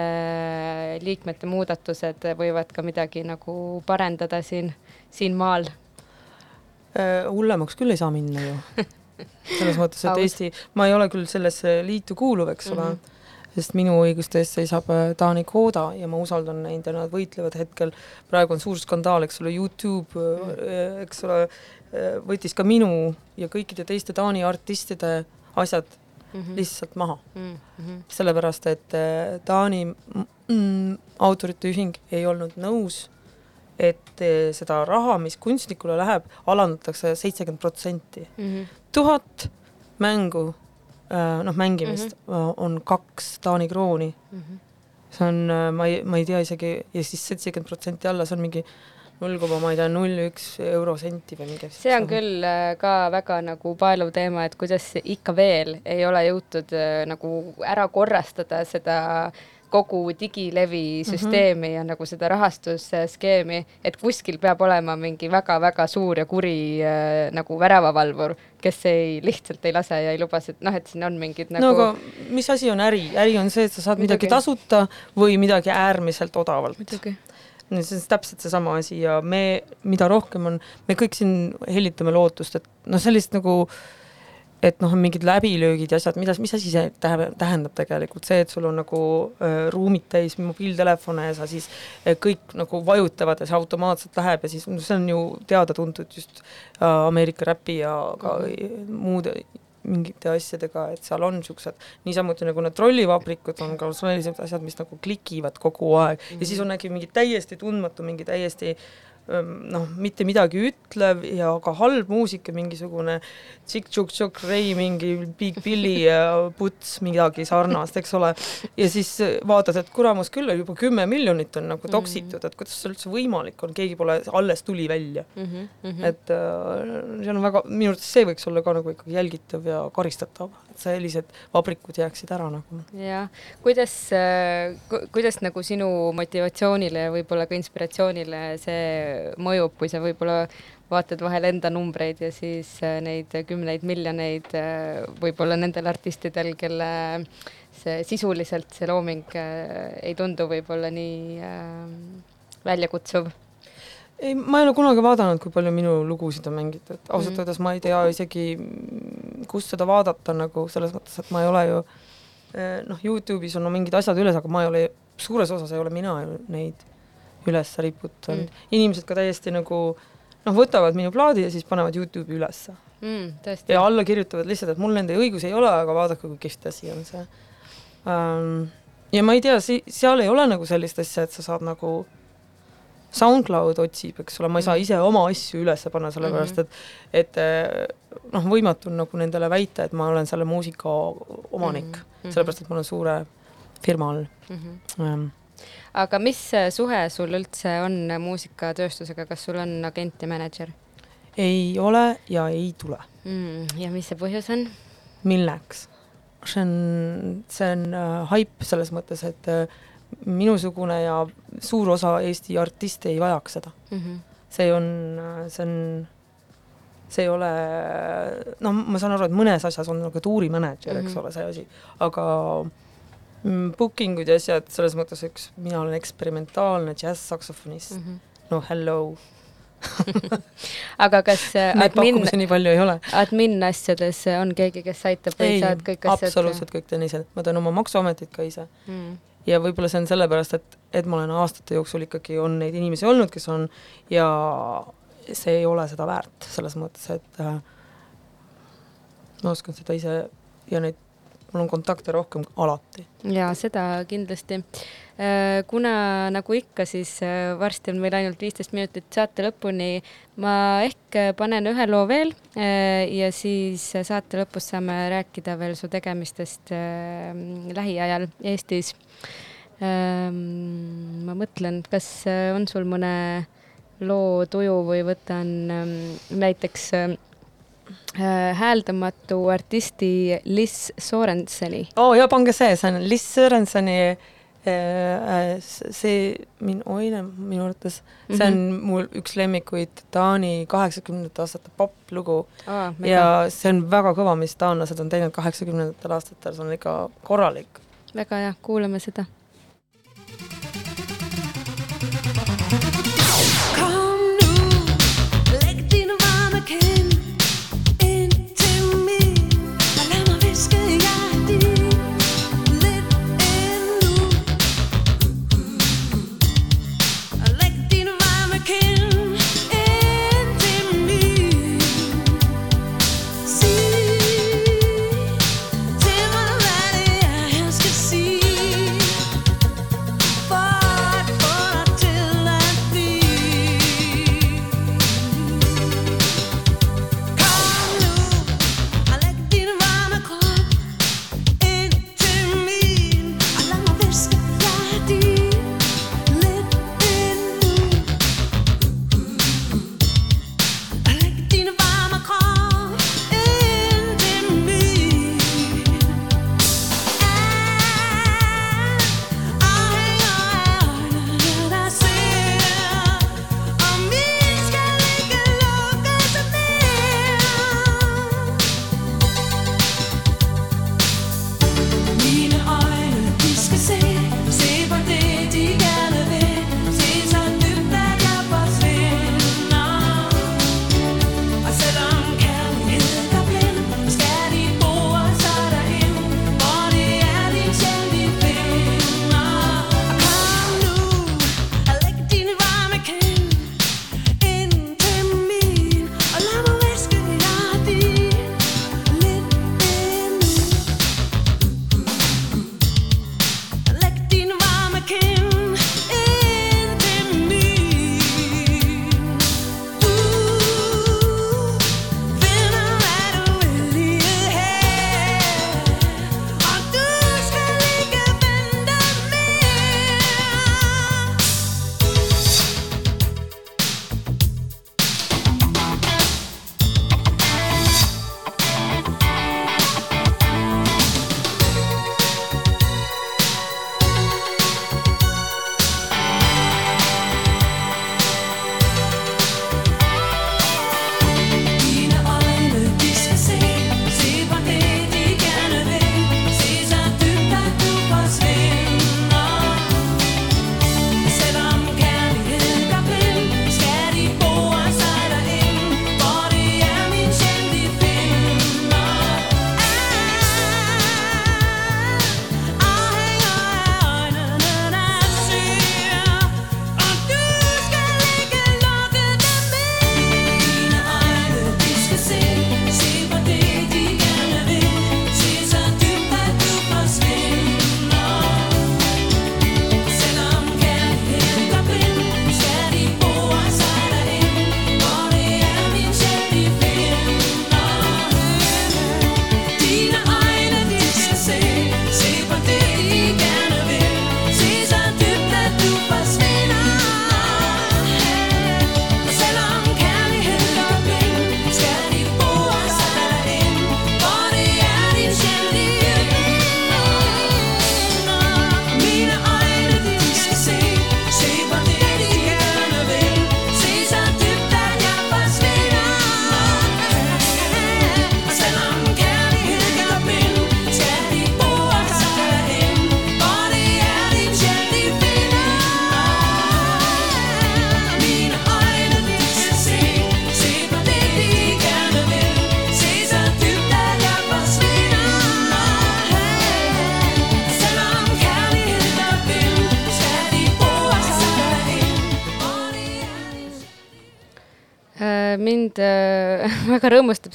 liikmete muudatused võivad ka midagi nagu parendada siin, siin maal?
äh, hullemaks küll ei saa minna ju. <laughs> selles mõttes, et. Eesti, ma ei ole küll sellesse liitu kuuluv, eks ole mm, -hmm. sest minu õiguste eest seisab äh, Taani Koda ja ma usaldan neid ja nad võitlevad hetkel, praegu on suur skandaal, eks ole, Youtube mm., eks ole, võttis ka minu ja kõikide teiste Taani artistide asjad
mm -hmm.
lihtsalt maha
mm -hmm.
sellepärast et Taani mm, autorite ühing ei olnud nõus, et seda raha, mis kunstnikule läheb, alandatakse seitsekümmend protsenti. Tuhat mängu, noh, mängimist mm -hmm. on kaks Taani krooni.
mm -hmm.
see on, ma ei, ma ei tea isegi, ja siis seitsekümmend protsenti alla, see on mingi null koma, ma ei tea, null üks eurosenti või mingi
see on küll äh, ka väga nagu paeluv teema, et kuidas ikka veel ei ole jõutud äh, nagu ära korrastada seda kogu digilevisüsteemi mm -hmm. ja nagu seda rahastusskeemi, et kuskil peab olema mingi väga-väga suur ja kuri äh, nagu väravavalvur, kes ei, lihtsalt ei lase ja ei luba, et noh, et siin on mingid nagu
no aga mis asi on äri? äri on see, et sa saad midagi, midagi tasuta või midagi äärmiselt odavalt. no see on täpselt seesama asi ja me, mida rohkem on, me kõik siin hellitame lootust, et noh, sellist nagu et noh, on mingid läbilöögid ja asjad, mida, mis asi see tähendab, tegelikult, see, et sul on nagu äh, ruumid täis mobiiltelefone ja sa siis äh, kõik nagu vajutavad ja see automaatselt läheb ja siis no see on ju teada-tuntud just äh, Ameerika räpi ja ka muude mingite asjadega, et seal on niisugused, niisamuti nagu need trollivabrikud on ka sellised asjad, mis nagu klikivad kogu aeg. Ja siis on äkki mingi täiesti tundmatu, mingi täiesti noh, mitte midagi ütlev ja ka halb muusika, mingisugune Tšik-Tšuk-Tšuk-Rei, mingi Big Billy ja Puts, midagi sarnast, eks ole, ja siis vaatad, et kuramus küll, juba kümme miljonit on nagu toksitud, et kuidas see üldse võimalik on, keegi pole, alles tuli välja
mm. -hmm, mm -hmm.
et äh, seal on väga, minu arvates see võiks olla ka nagu ikkagi jälgitav ja karistatav, sellised vabrikud jääksid ära nagu.
jah, kuidas äh, ku,, kuidas nagu sinu motivatsioonile ja võib-olla ka inspiratsioonile see mõjub, kui sa võib-olla vaatad vahel enda numbreid ja siis neid kümneid miljoneid võib-olla nendel artistidel, kelle see sisuliselt see looming ei tundu võib-olla nii äh, väljakutsuv
ei, ma ei ole kunagi vaadanud, kui palju minu lugusid on mängitud, ausalt öeldes mm -hmm. ma ei tea isegi, kust seda vaadata nagu selles mõttes, et ma ei ole ju noh, Youtube'is on no, mingid asjad üles, aga ma ei ole, suures osas ei ole mina neid üles riputanud mm., inimesed ka täiesti nagu noh, võtavad minu plaadi ja siis panevad Youtube'i ülesse
mm,.
ja alla kirjutavad lihtsalt, et mul nende õigusi ei ole, aga vaadake, kui kihvt asi on see um,. ja ma ei tea, si-, seal ei ole nagu sellist asja, et sa saad nagu SoundCloud otsib, eks ole, ma ei saa ise oma asju üles panna, sellepärast et et noh, võimatu on nagu nendele väita, et ma olen selle muusika omanik mm, -hmm. sellepärast et ma olen suure firma all
mm. -hmm. aga mis suhe sul üldse on muusikatööstusega, kas sul on agent ja mänedžer?
ei ole ja ei tule
mm,. ja mis see põhjus on?
milleks? see on, see on äh, haip selles mõttes, et äh, minusugune ja suur osa Eesti artiste ei vajaks seda
mm. -hmm.
see on, see on, see ei ole, noh, ma saan aru, et mõnes asjas on nagu tuurimänedžer mm, -hmm. eks ole, see asi, aga mm, booking ud ja asjad, selles mõttes, eks mina olen eksperimentaalne džäss-saksofonist mm, -hmm. no hello
aga kas <laughs>
admin, nii palju ei ole.
admin asjades on keegi, kes aitab või
ei,
saad kõik asjad?
absoluutselt kõik teen ise, ma teen oma Maksuametit ka ise
mm
ja võib-olla see on sellepärast, et, et ma olen aastate jooksul ikkagi, on neid inimesi olnud, kes on ja see ei ole seda väärt, selles mõttes, et äh, ma oskan seda ise ja neid, mul on kontakte rohkem alati.
jaa, seda kindlasti. Kuna nagu ikka, siis varsti on meil ainult viisteist minutit saate lõpuni. ma ehk panen ühe loo veel ja siis saate lõpus saame rääkida veel su tegemistest lähiajal Eestis. ma mõtlen, kas on sul mõne loo tuju või võtan näiteks hääldamatu artisti Liz Sorenseni.
oo oh, jaa, pange see, see on Liz Sorenseni see min-, oine minu arvates, see on mm -hmm. mul üks lemmikuid Taani kaheksakümnendate aastate popp-lugu
oh,
ja see on väga kõva, mis taanlased on teinud kaheksakümnendatel aastatel, see on ikka korralik.
väga hea, kuulame seda.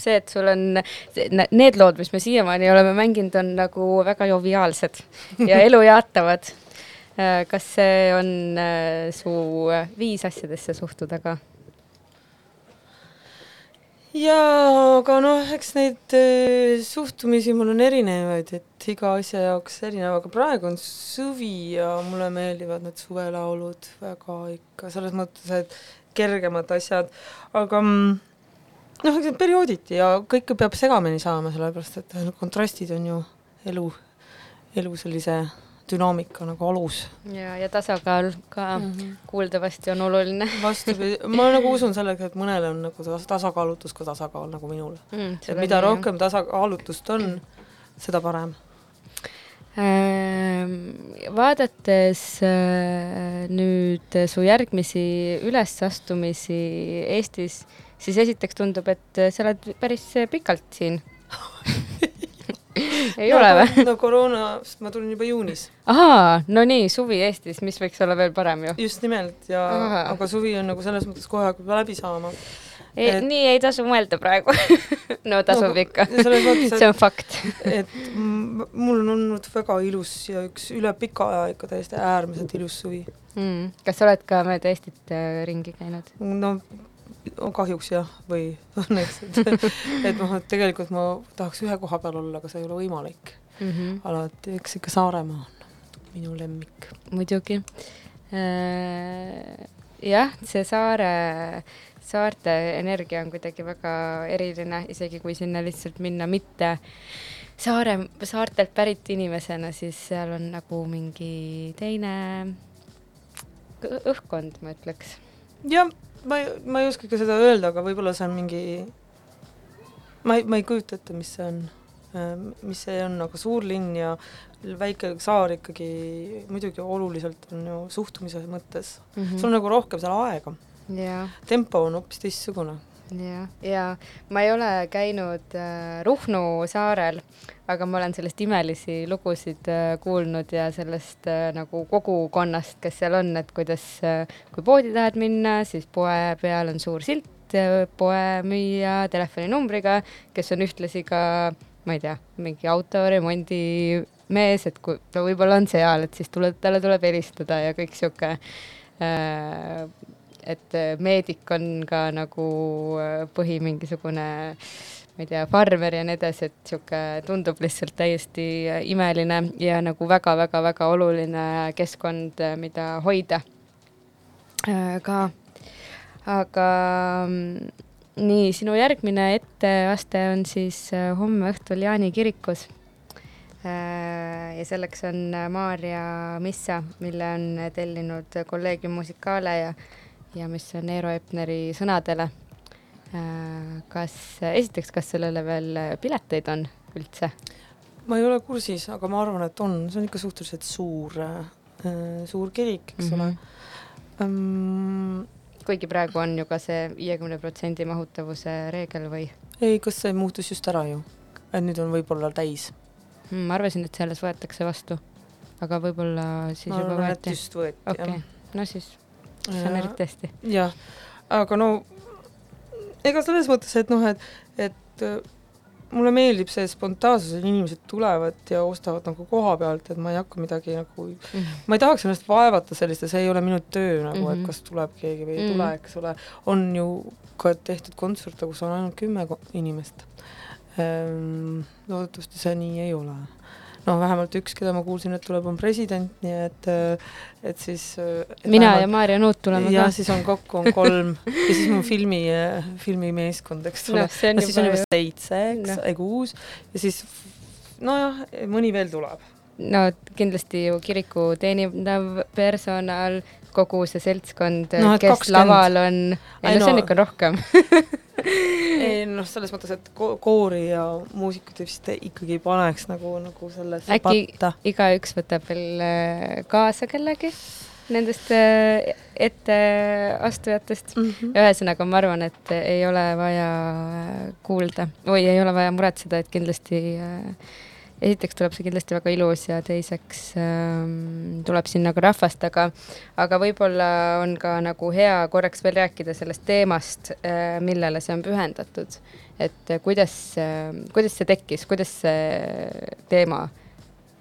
See, et sul on need lood, mis me siiamaani oleme mänginud, on nagu väga joviaalsed ja <laughs> elujaatavad. kas see on äh, su äh, viis asjadesse suhtuda ka?
jaa, aga noh, eks neid eh, suhtumisi mul on erinevaid, et iga asja jaoks erinev, aga praegu on suvi ja mulle meeldivad need suvelaulud väga ikka, selles mõttes, et kergemad asjad, aga mm, noh, periooditi ja kõike peab segamini saama, sellepärast et need kontrastid on ju elu, elu sellise dünaamika nagu alus
ja, ja tasakaal ka
mm. -hmm.
kuuldavasti on oluline
vastupidi, ma <laughs> nagu usun sellega, et mõnele on nagu tas- tasakaalutus ka tasakaal nagu minule.
mm,.
et mida rohkem tasakaalutust on, seda parem.
Ähm, vaadates äh, nüüd su järgmisi ülesastumisi Eestis, siis esiteks tundub, et sa oled päris pikalt siin <laughs> ei ole või?
no koroonast ma tulin juba juunis,
ahaa, no nii, suvi Eestis, mis võiks olla veel parem ju
just nimelt ja aga suvi on nagu selles mõttes kohe hakkab läbi saama.
ei,
Et-
nii ei tasu mõelda praegu <laughs> no tasub
No,
ikka see on fakt
et mul on olnud väga ilus ja üks üle pika aja ikka täiesti äärmiselt ilus suvi.
mm.. kas sa oled ka mööda Eestit äh, ringi käinud?
no kahjuks jah, või <laughs> õnneks, et <laughs> et noh, et tegelikult ma tahaks ühe koha peal olla, aga see ei ole võimalik
Mm -hmm.
alati, eks ikka Saaremaa on minu lemmik.
muidugi. jah, see saare, saarte energia on kuidagi väga eriline, isegi kui sinna lihtsalt minna mitte saare, saartelt pärit inimesena, siis seal on nagu mingi teine õhkkond, ma ütleks.
jah, ma ei, ma ei oskagi seda öelda, aga võib-olla see on mingi, ma ei, ma ei kujuta ette, mis see on, mis see on, aga suur linn ja väike saar ikkagi muidugi oluliselt on ju suhtumise mõttes mm, -hmm. sul on nagu rohkem seal aega,
jah,
tempo on hoopis teistsugune.
jah, ja ma ei ole käinud äh, Ruhnu saarel, aga ma olen sellest imelisi lugusid äh, kuulnud ja sellest äh, nagu kogukonnast, kes seal on, et kuidas äh,, kui poodi tahad minna, siis poe peal on suur silt äh, poemüüja telefoninumbriga, kes on ühtlasi ka, ma ei tea, mingi autoremondimees, et kui ta võib-olla on seal, et siis tuleb, talle tuleb helistada ja kõik sihuke äh, et äh, meedik on ka nagu äh, põhi mingisugune ma ei tea, farmer ja nii edasi, et niisugune tundub lihtsalt täiesti äh, imeline ja nagu väga-väga-väga oluline keskkond, mida hoida ka. aga mm, nii, sinu järgmine etteaste on siis homme õhtul Jaani kirikus ja selleks on Maarja Missa, mille on tellinud Collegium Musicale ja, ja mis on Eero Epneri sõnadele. kas, esiteks, kas sellele veel pileteid on üldse?
ma ei ole kursis, aga ma arvan, et on, see on ikka suhteliselt suur äh,, suur kirik, eks
Mhm.
ole um,.
kuigi praegu on ju ka see viiekümne protsendi mahutavuse reegel või
ei, kas see muutus just ära ju? et nüüd on võib-olla täis.
hmm,? ma arvasin, et selles võetakse vastu, aga võib-olla siis
ma
juba
arvan, et
võeti.
just võeti
okei okay., no siis, siis on eriti hästi.
jah, aga no ega selles mõttes, et noh, et, et äh, mulle meeldib see spontaansus, et inimesed tulevad ja ostavad nagu koha pealt, et ma ei hakka midagi nagu
Mhm.
ma ei tahaks ennast vaevata selliste, see ei ole minu töö nagu mm, -hmm.
Mhm.
et kas tuleb keegi või ei
Mhm.
tule, eks ole. on ju ka tehtud kontserte, kus on ainult kümme inimest ehm,. loodetavasti see nii ei ole. No vähemalt üks, keda ma kuulsin, et tuleb, on president, nii et, et siis et
mina
vähemalt,
ja Maarja Nuut tuleme ka.
siis on kokku on kolm ja siis mu filmi, filmimeeskond, eks ole
noh, see on
no siis on
juba
juba
ju,
seitse, eks
Noh.,
ei kuus ja siis nojah, mõni veel tuleb.
No kindlasti ju kiriku teenindav personal, kogu see seltskond
No,
kes
20.
laval on, ei no see on ikka rohkem <laughs>
ei noh, selles mõttes, et ko- koori ja muusikud vist ikkagi ei paneks nagu, nagu sellesse
Äkki-
patta.
igaüks võtab veel äh, kaasa kellegi nendest äh, etteastujatest.
Mm -hmm.
ühesõnaga, ma arvan, et ei ole vaja äh, kuulda või ei ole vaja muretseda, et kindlasti äh, esiteks tuleb see kindlasti väga ilus ja teiseks ähm, tuleb siin nagu rahvast, aga, aga võib-olla on ka nagu hea korraks veel rääkida sellest teemast äh,, millele see on pühendatud. et äh, kuidas äh,, kuidas see tekkis, kuidas see teema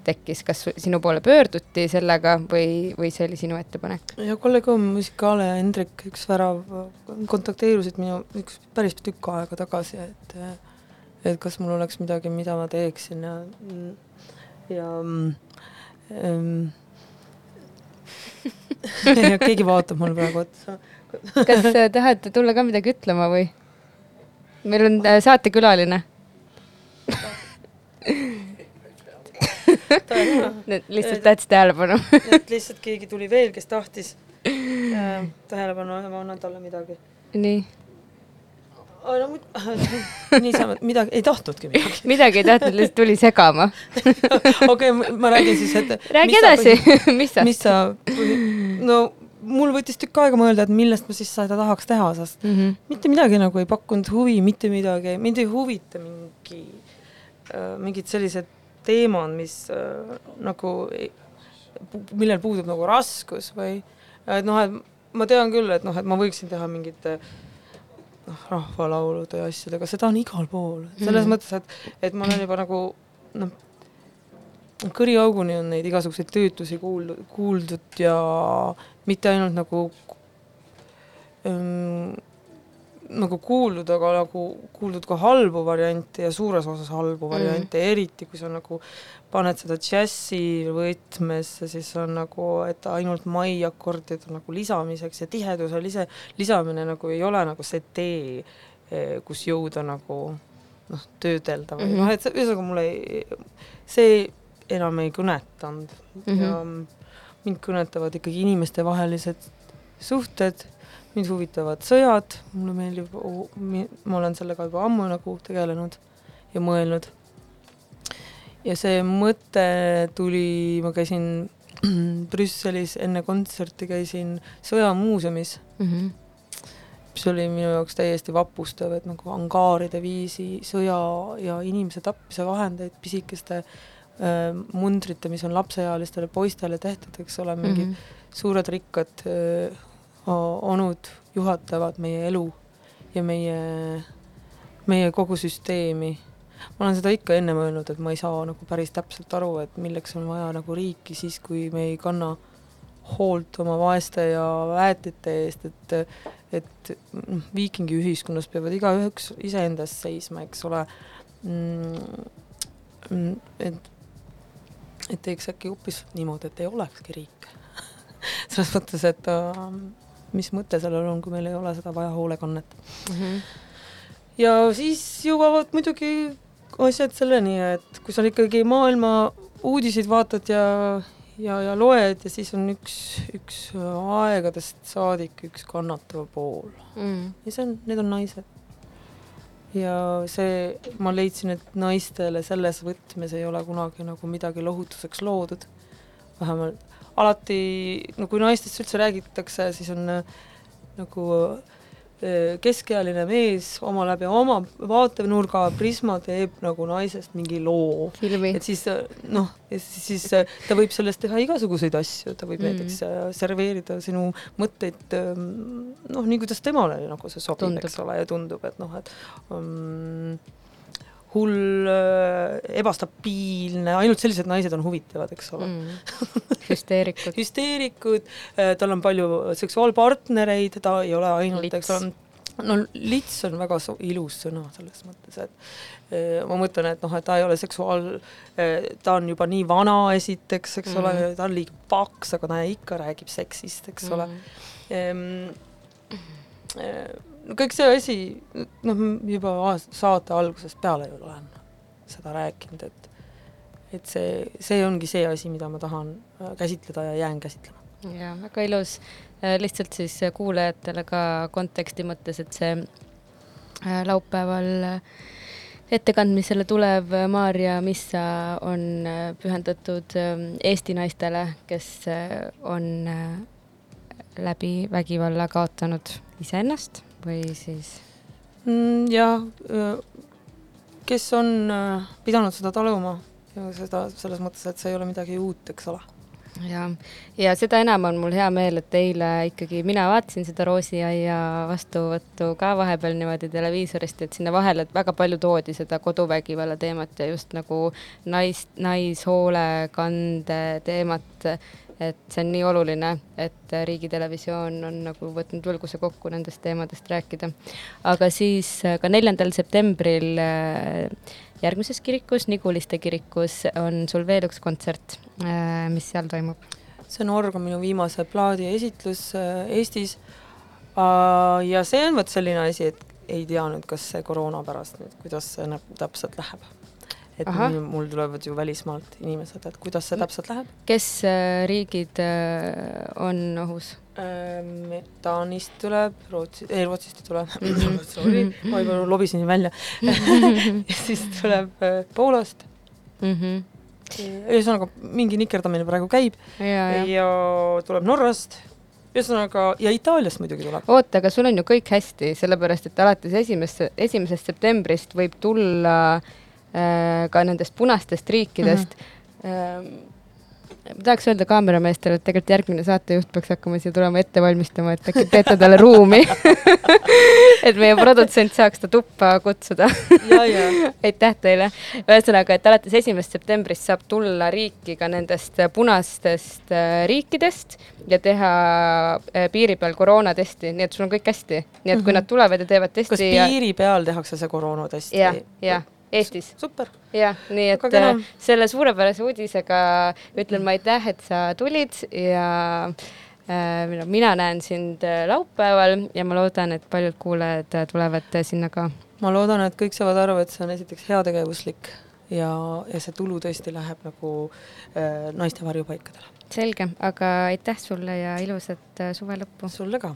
tekkis, kas sinu poole pöörduti sellega või, või see oli sinu ettepanek?
ja Kollegium Musicale ja Hendrik, üks värav, kontakteerusid minu üks päris tükk aega tagasi, et et kas mul oleks midagi, mida ma teeksin ja ja ähm, <laughs> ja keegi vaatab mulle praegu otsa.
kas äh, tahate tulla ka midagi ütlema või? meil on äh, saatekülaline. lihtsalt tahtis tähelepanu
et lihtsalt keegi tuli veel, kes tahtis äh, tähelepanu ja ma annan talle midagi.
nii,
no <laughs> niisama, midagi, ei tahtnudki midagi. <laughs>
midagi ei tahtnud, lihtsalt tuli segama. <laughs>
okei ma räägin siis, et
räägi edasi mis sa
mis sa no mul võttis tükk aega mõelda, et millest ma siis seda tahaks teha, sest
mm? -hmm.
mitte midagi nagu ei pakkunud huvi, mitte midagi, mind ei huvita mingi äh, mingid sellised teemad, mis äh, nagu, millel puudub nagu raskus või et noh, et ma tean küll, et noh, et ma võiksin teha mingite noh, rahvalaulude ja asjadega, seda on igal pool, selles
Mhm.
mm. mõttes, et, et ma olen juba nagu noh, kõriauguni on neid igasuguseid töötusi kuuldud, kuuldud ja mitte ainult nagu ähm, nagu kuuldud, aga nagu kuuldud ka halbu variante ja suures osas halbu variante mm., eriti kui sa nagu paned seda džässi võtmesse, siis on nagu, et ainult maiakordid on nagu lisamiseks ja tiheduse lise, lisamine nagu ei ole nagu see tee, kus jõuda nagu noh, töödelda või mm
Mhm.
-hmm. noh, et see- ühesõnaga mulle ei, see enam ei kõnetanud mm
Mhm.
-hmm. ja mind kõnetavad ikkagi inimestevahelised suhted, mind huvitavad sõjad, mulle meeldib, ma olen sellega juba ammu nagu tegelenud ja mõelnud. ja see mõte tuli, ma käisin <clears throat> Brüsselis enne kontserti, käisin Sõjamuuseumis,
Mm -hmm.
mis oli minu jaoks täiesti vapustav, et nagu angaaride viisi sõja ja inimese tapmise vahendeid, pisikeste äh, mundrite, mis on lapseealistele poistele tehtud, eks ole, mingid mm -hmm. suured rikkad äh, onud juhatavad meie elu ja meie, meie kogu süsteemi. ma olen seda ikka ennem öelnud, et ma ei saa nagu päris täpselt aru, et milleks on vaja nagu riiki siis, kui me ei kanna hoolt oma vaeste ja väetite eest, et et noh, viikingi ühiskonnas peavad igaüks iseenda eest seisma, eks ole mm,. et, et teeks äkki hoopis niimoodi, et ei olekski riike <laughs> selles mõttes, et äh, mis mõte sellel on, kui meil ei ole seda vaja hoolekannet
Mm -hmm.
ja siis jõuavad muidugi asjad selleni, et kui sa ikkagi maailma uudiseid vaatad ja, ja, ja loed ja siis on üks, üks aegadest saadik üks kannatav pool
Mm.
ja see on, need on naised. ja see, ma leidsin, et naistele selles võtmes ei ole kunagi nagu midagi lohutuseks loodud. vähemalt alati, no kui naistest üldse räägitakse, siis on äh, nagu äh, keskealine mees oma läbi oma vaatenurga prisma teeb nagu naisest mingi loo. Et siis äh, noh, siis, ta võib sellest teha igasuguseid asju, ta võib
Mm.
näiteks serveerida sinu mõtteid ähm, noh, nii kuidas temale nagu see sobib, eks ole, ja tundub, et noh, et um, hull äh,, ebastabiilne, ainult sellised naised on huvitavad, eks ole mm. <laughs>
mm. hüsteerikud
hüsteerikud äh,, tal on palju seksuaalpartnereid, ta ei ole ainult, eks ole, no lits on väga so- ilus sõna selles mõttes, et eh, ma mõtlen, et noh, et ta ei ole seksuaal, ta on juba nii vana esiteks, eks mm. ole ta on liiga paks, aga ta ikka räägib seksist, eks ole
mm..
No kõik see asi, noh, juba saate algusest peale ju olen seda rääkinud, et et see, see ongi see asi, mida ma tahan äh, käsitleda ja jään käsitlema.
ja väga ilus, lihtsalt siis kuulajatele ka konteksti mõttes, et see äh, laupäeval äh, ettekandmisele tulev Maarja Missa on äh, pühendatud ähm, Eesti naistele, kes äh, on äh, läbi vägivalla kaotanud iseennast või siis?
Mm, jah, kes on pidanud seda taluma? Ja seda selles mõttes, et see ei ole midagi uut, eks ole
ja, ja seda enam on mul hea meel, et eile ikkagi mina vaatasin seda Roosiaia vastuvõttu ka vahepeal niimoodi televiisorist, et sinna vahele väga palju toodi seda koduvägivalla teemat ja just nagu nais, naishoolekande teemat, et see on nii oluline, et Riigitelevisioon on nagu võtnud julguse kokku nendest teemadest rääkida. aga siis ka neljandal septembril äh, järgmises kirikus, Niguliste kirikus, on sul veel üks kontsert, äh, mis seal toimub?
see on Org on minu viimase plaadi esitlus äh, Eestis äh, ja see on vot selline asi, et ei tea nüüd, kas see koroona pärast nüüd, kuidas see täpselt läheb. et Aha. mul tulevad ju välismaalt inimesed, et kuidas see täpselt läheb.
kes riigid on ohus?
Ähm, Taanist tuleb, Rootsi, ei Rootsist ei tule mhm. <clears throat> sorry, ma juba lobisin välja <laughs> ja siis tuleb äh, Poolast mm. -hmm. ühesõnaga, mingi nikerdamine praegu käib ja, ja. ja tuleb Norrast, ühesõnaga, ja Itaaliast muidugi tuleb.
oota, aga sul on ju kõik hästi, sellepärast et alates esimest, esimesest septembrist võib tulla äh, ka nendest punastest riikidest mm. -hmm ma tahaks öelda kaamerameestele, et tegelikult järgmine saatejuht peaks hakkama siia tulema ette valmistama, et äkki teete talle ruumi <laughs> et meie produtsent saaks ta tuppa kutsuda <laughs> aitäh teile. ühesõnaga, et alates esimesest septembrist saab tulla riiki ka nendest punastest äh, riikidest ja teha äh, piiri peal koroonatesti, nii et sul on kõik hästi. nii et kui -hmm. nad tulevad ja teevad testi
kas piiri ja... peal tehakse see koroonatest?
jah, jah Eestis.
super.
jah, nii et äh, selle suurepärase uudisega ütlen ma aitäh, et sa tulid ja äh, mina näen sind äh, laupäeval ja ma loodan, et paljud kuulajad äh, tulevad sinna ka.
ma loodan, et kõik saavad aru, et see on esiteks heategevuslik ja, ja see tulu tõesti läheb nagu äh, naiste varjupaikadele.
selge, aga aitäh sulle ja ilusat suve lõppu.
sulle ka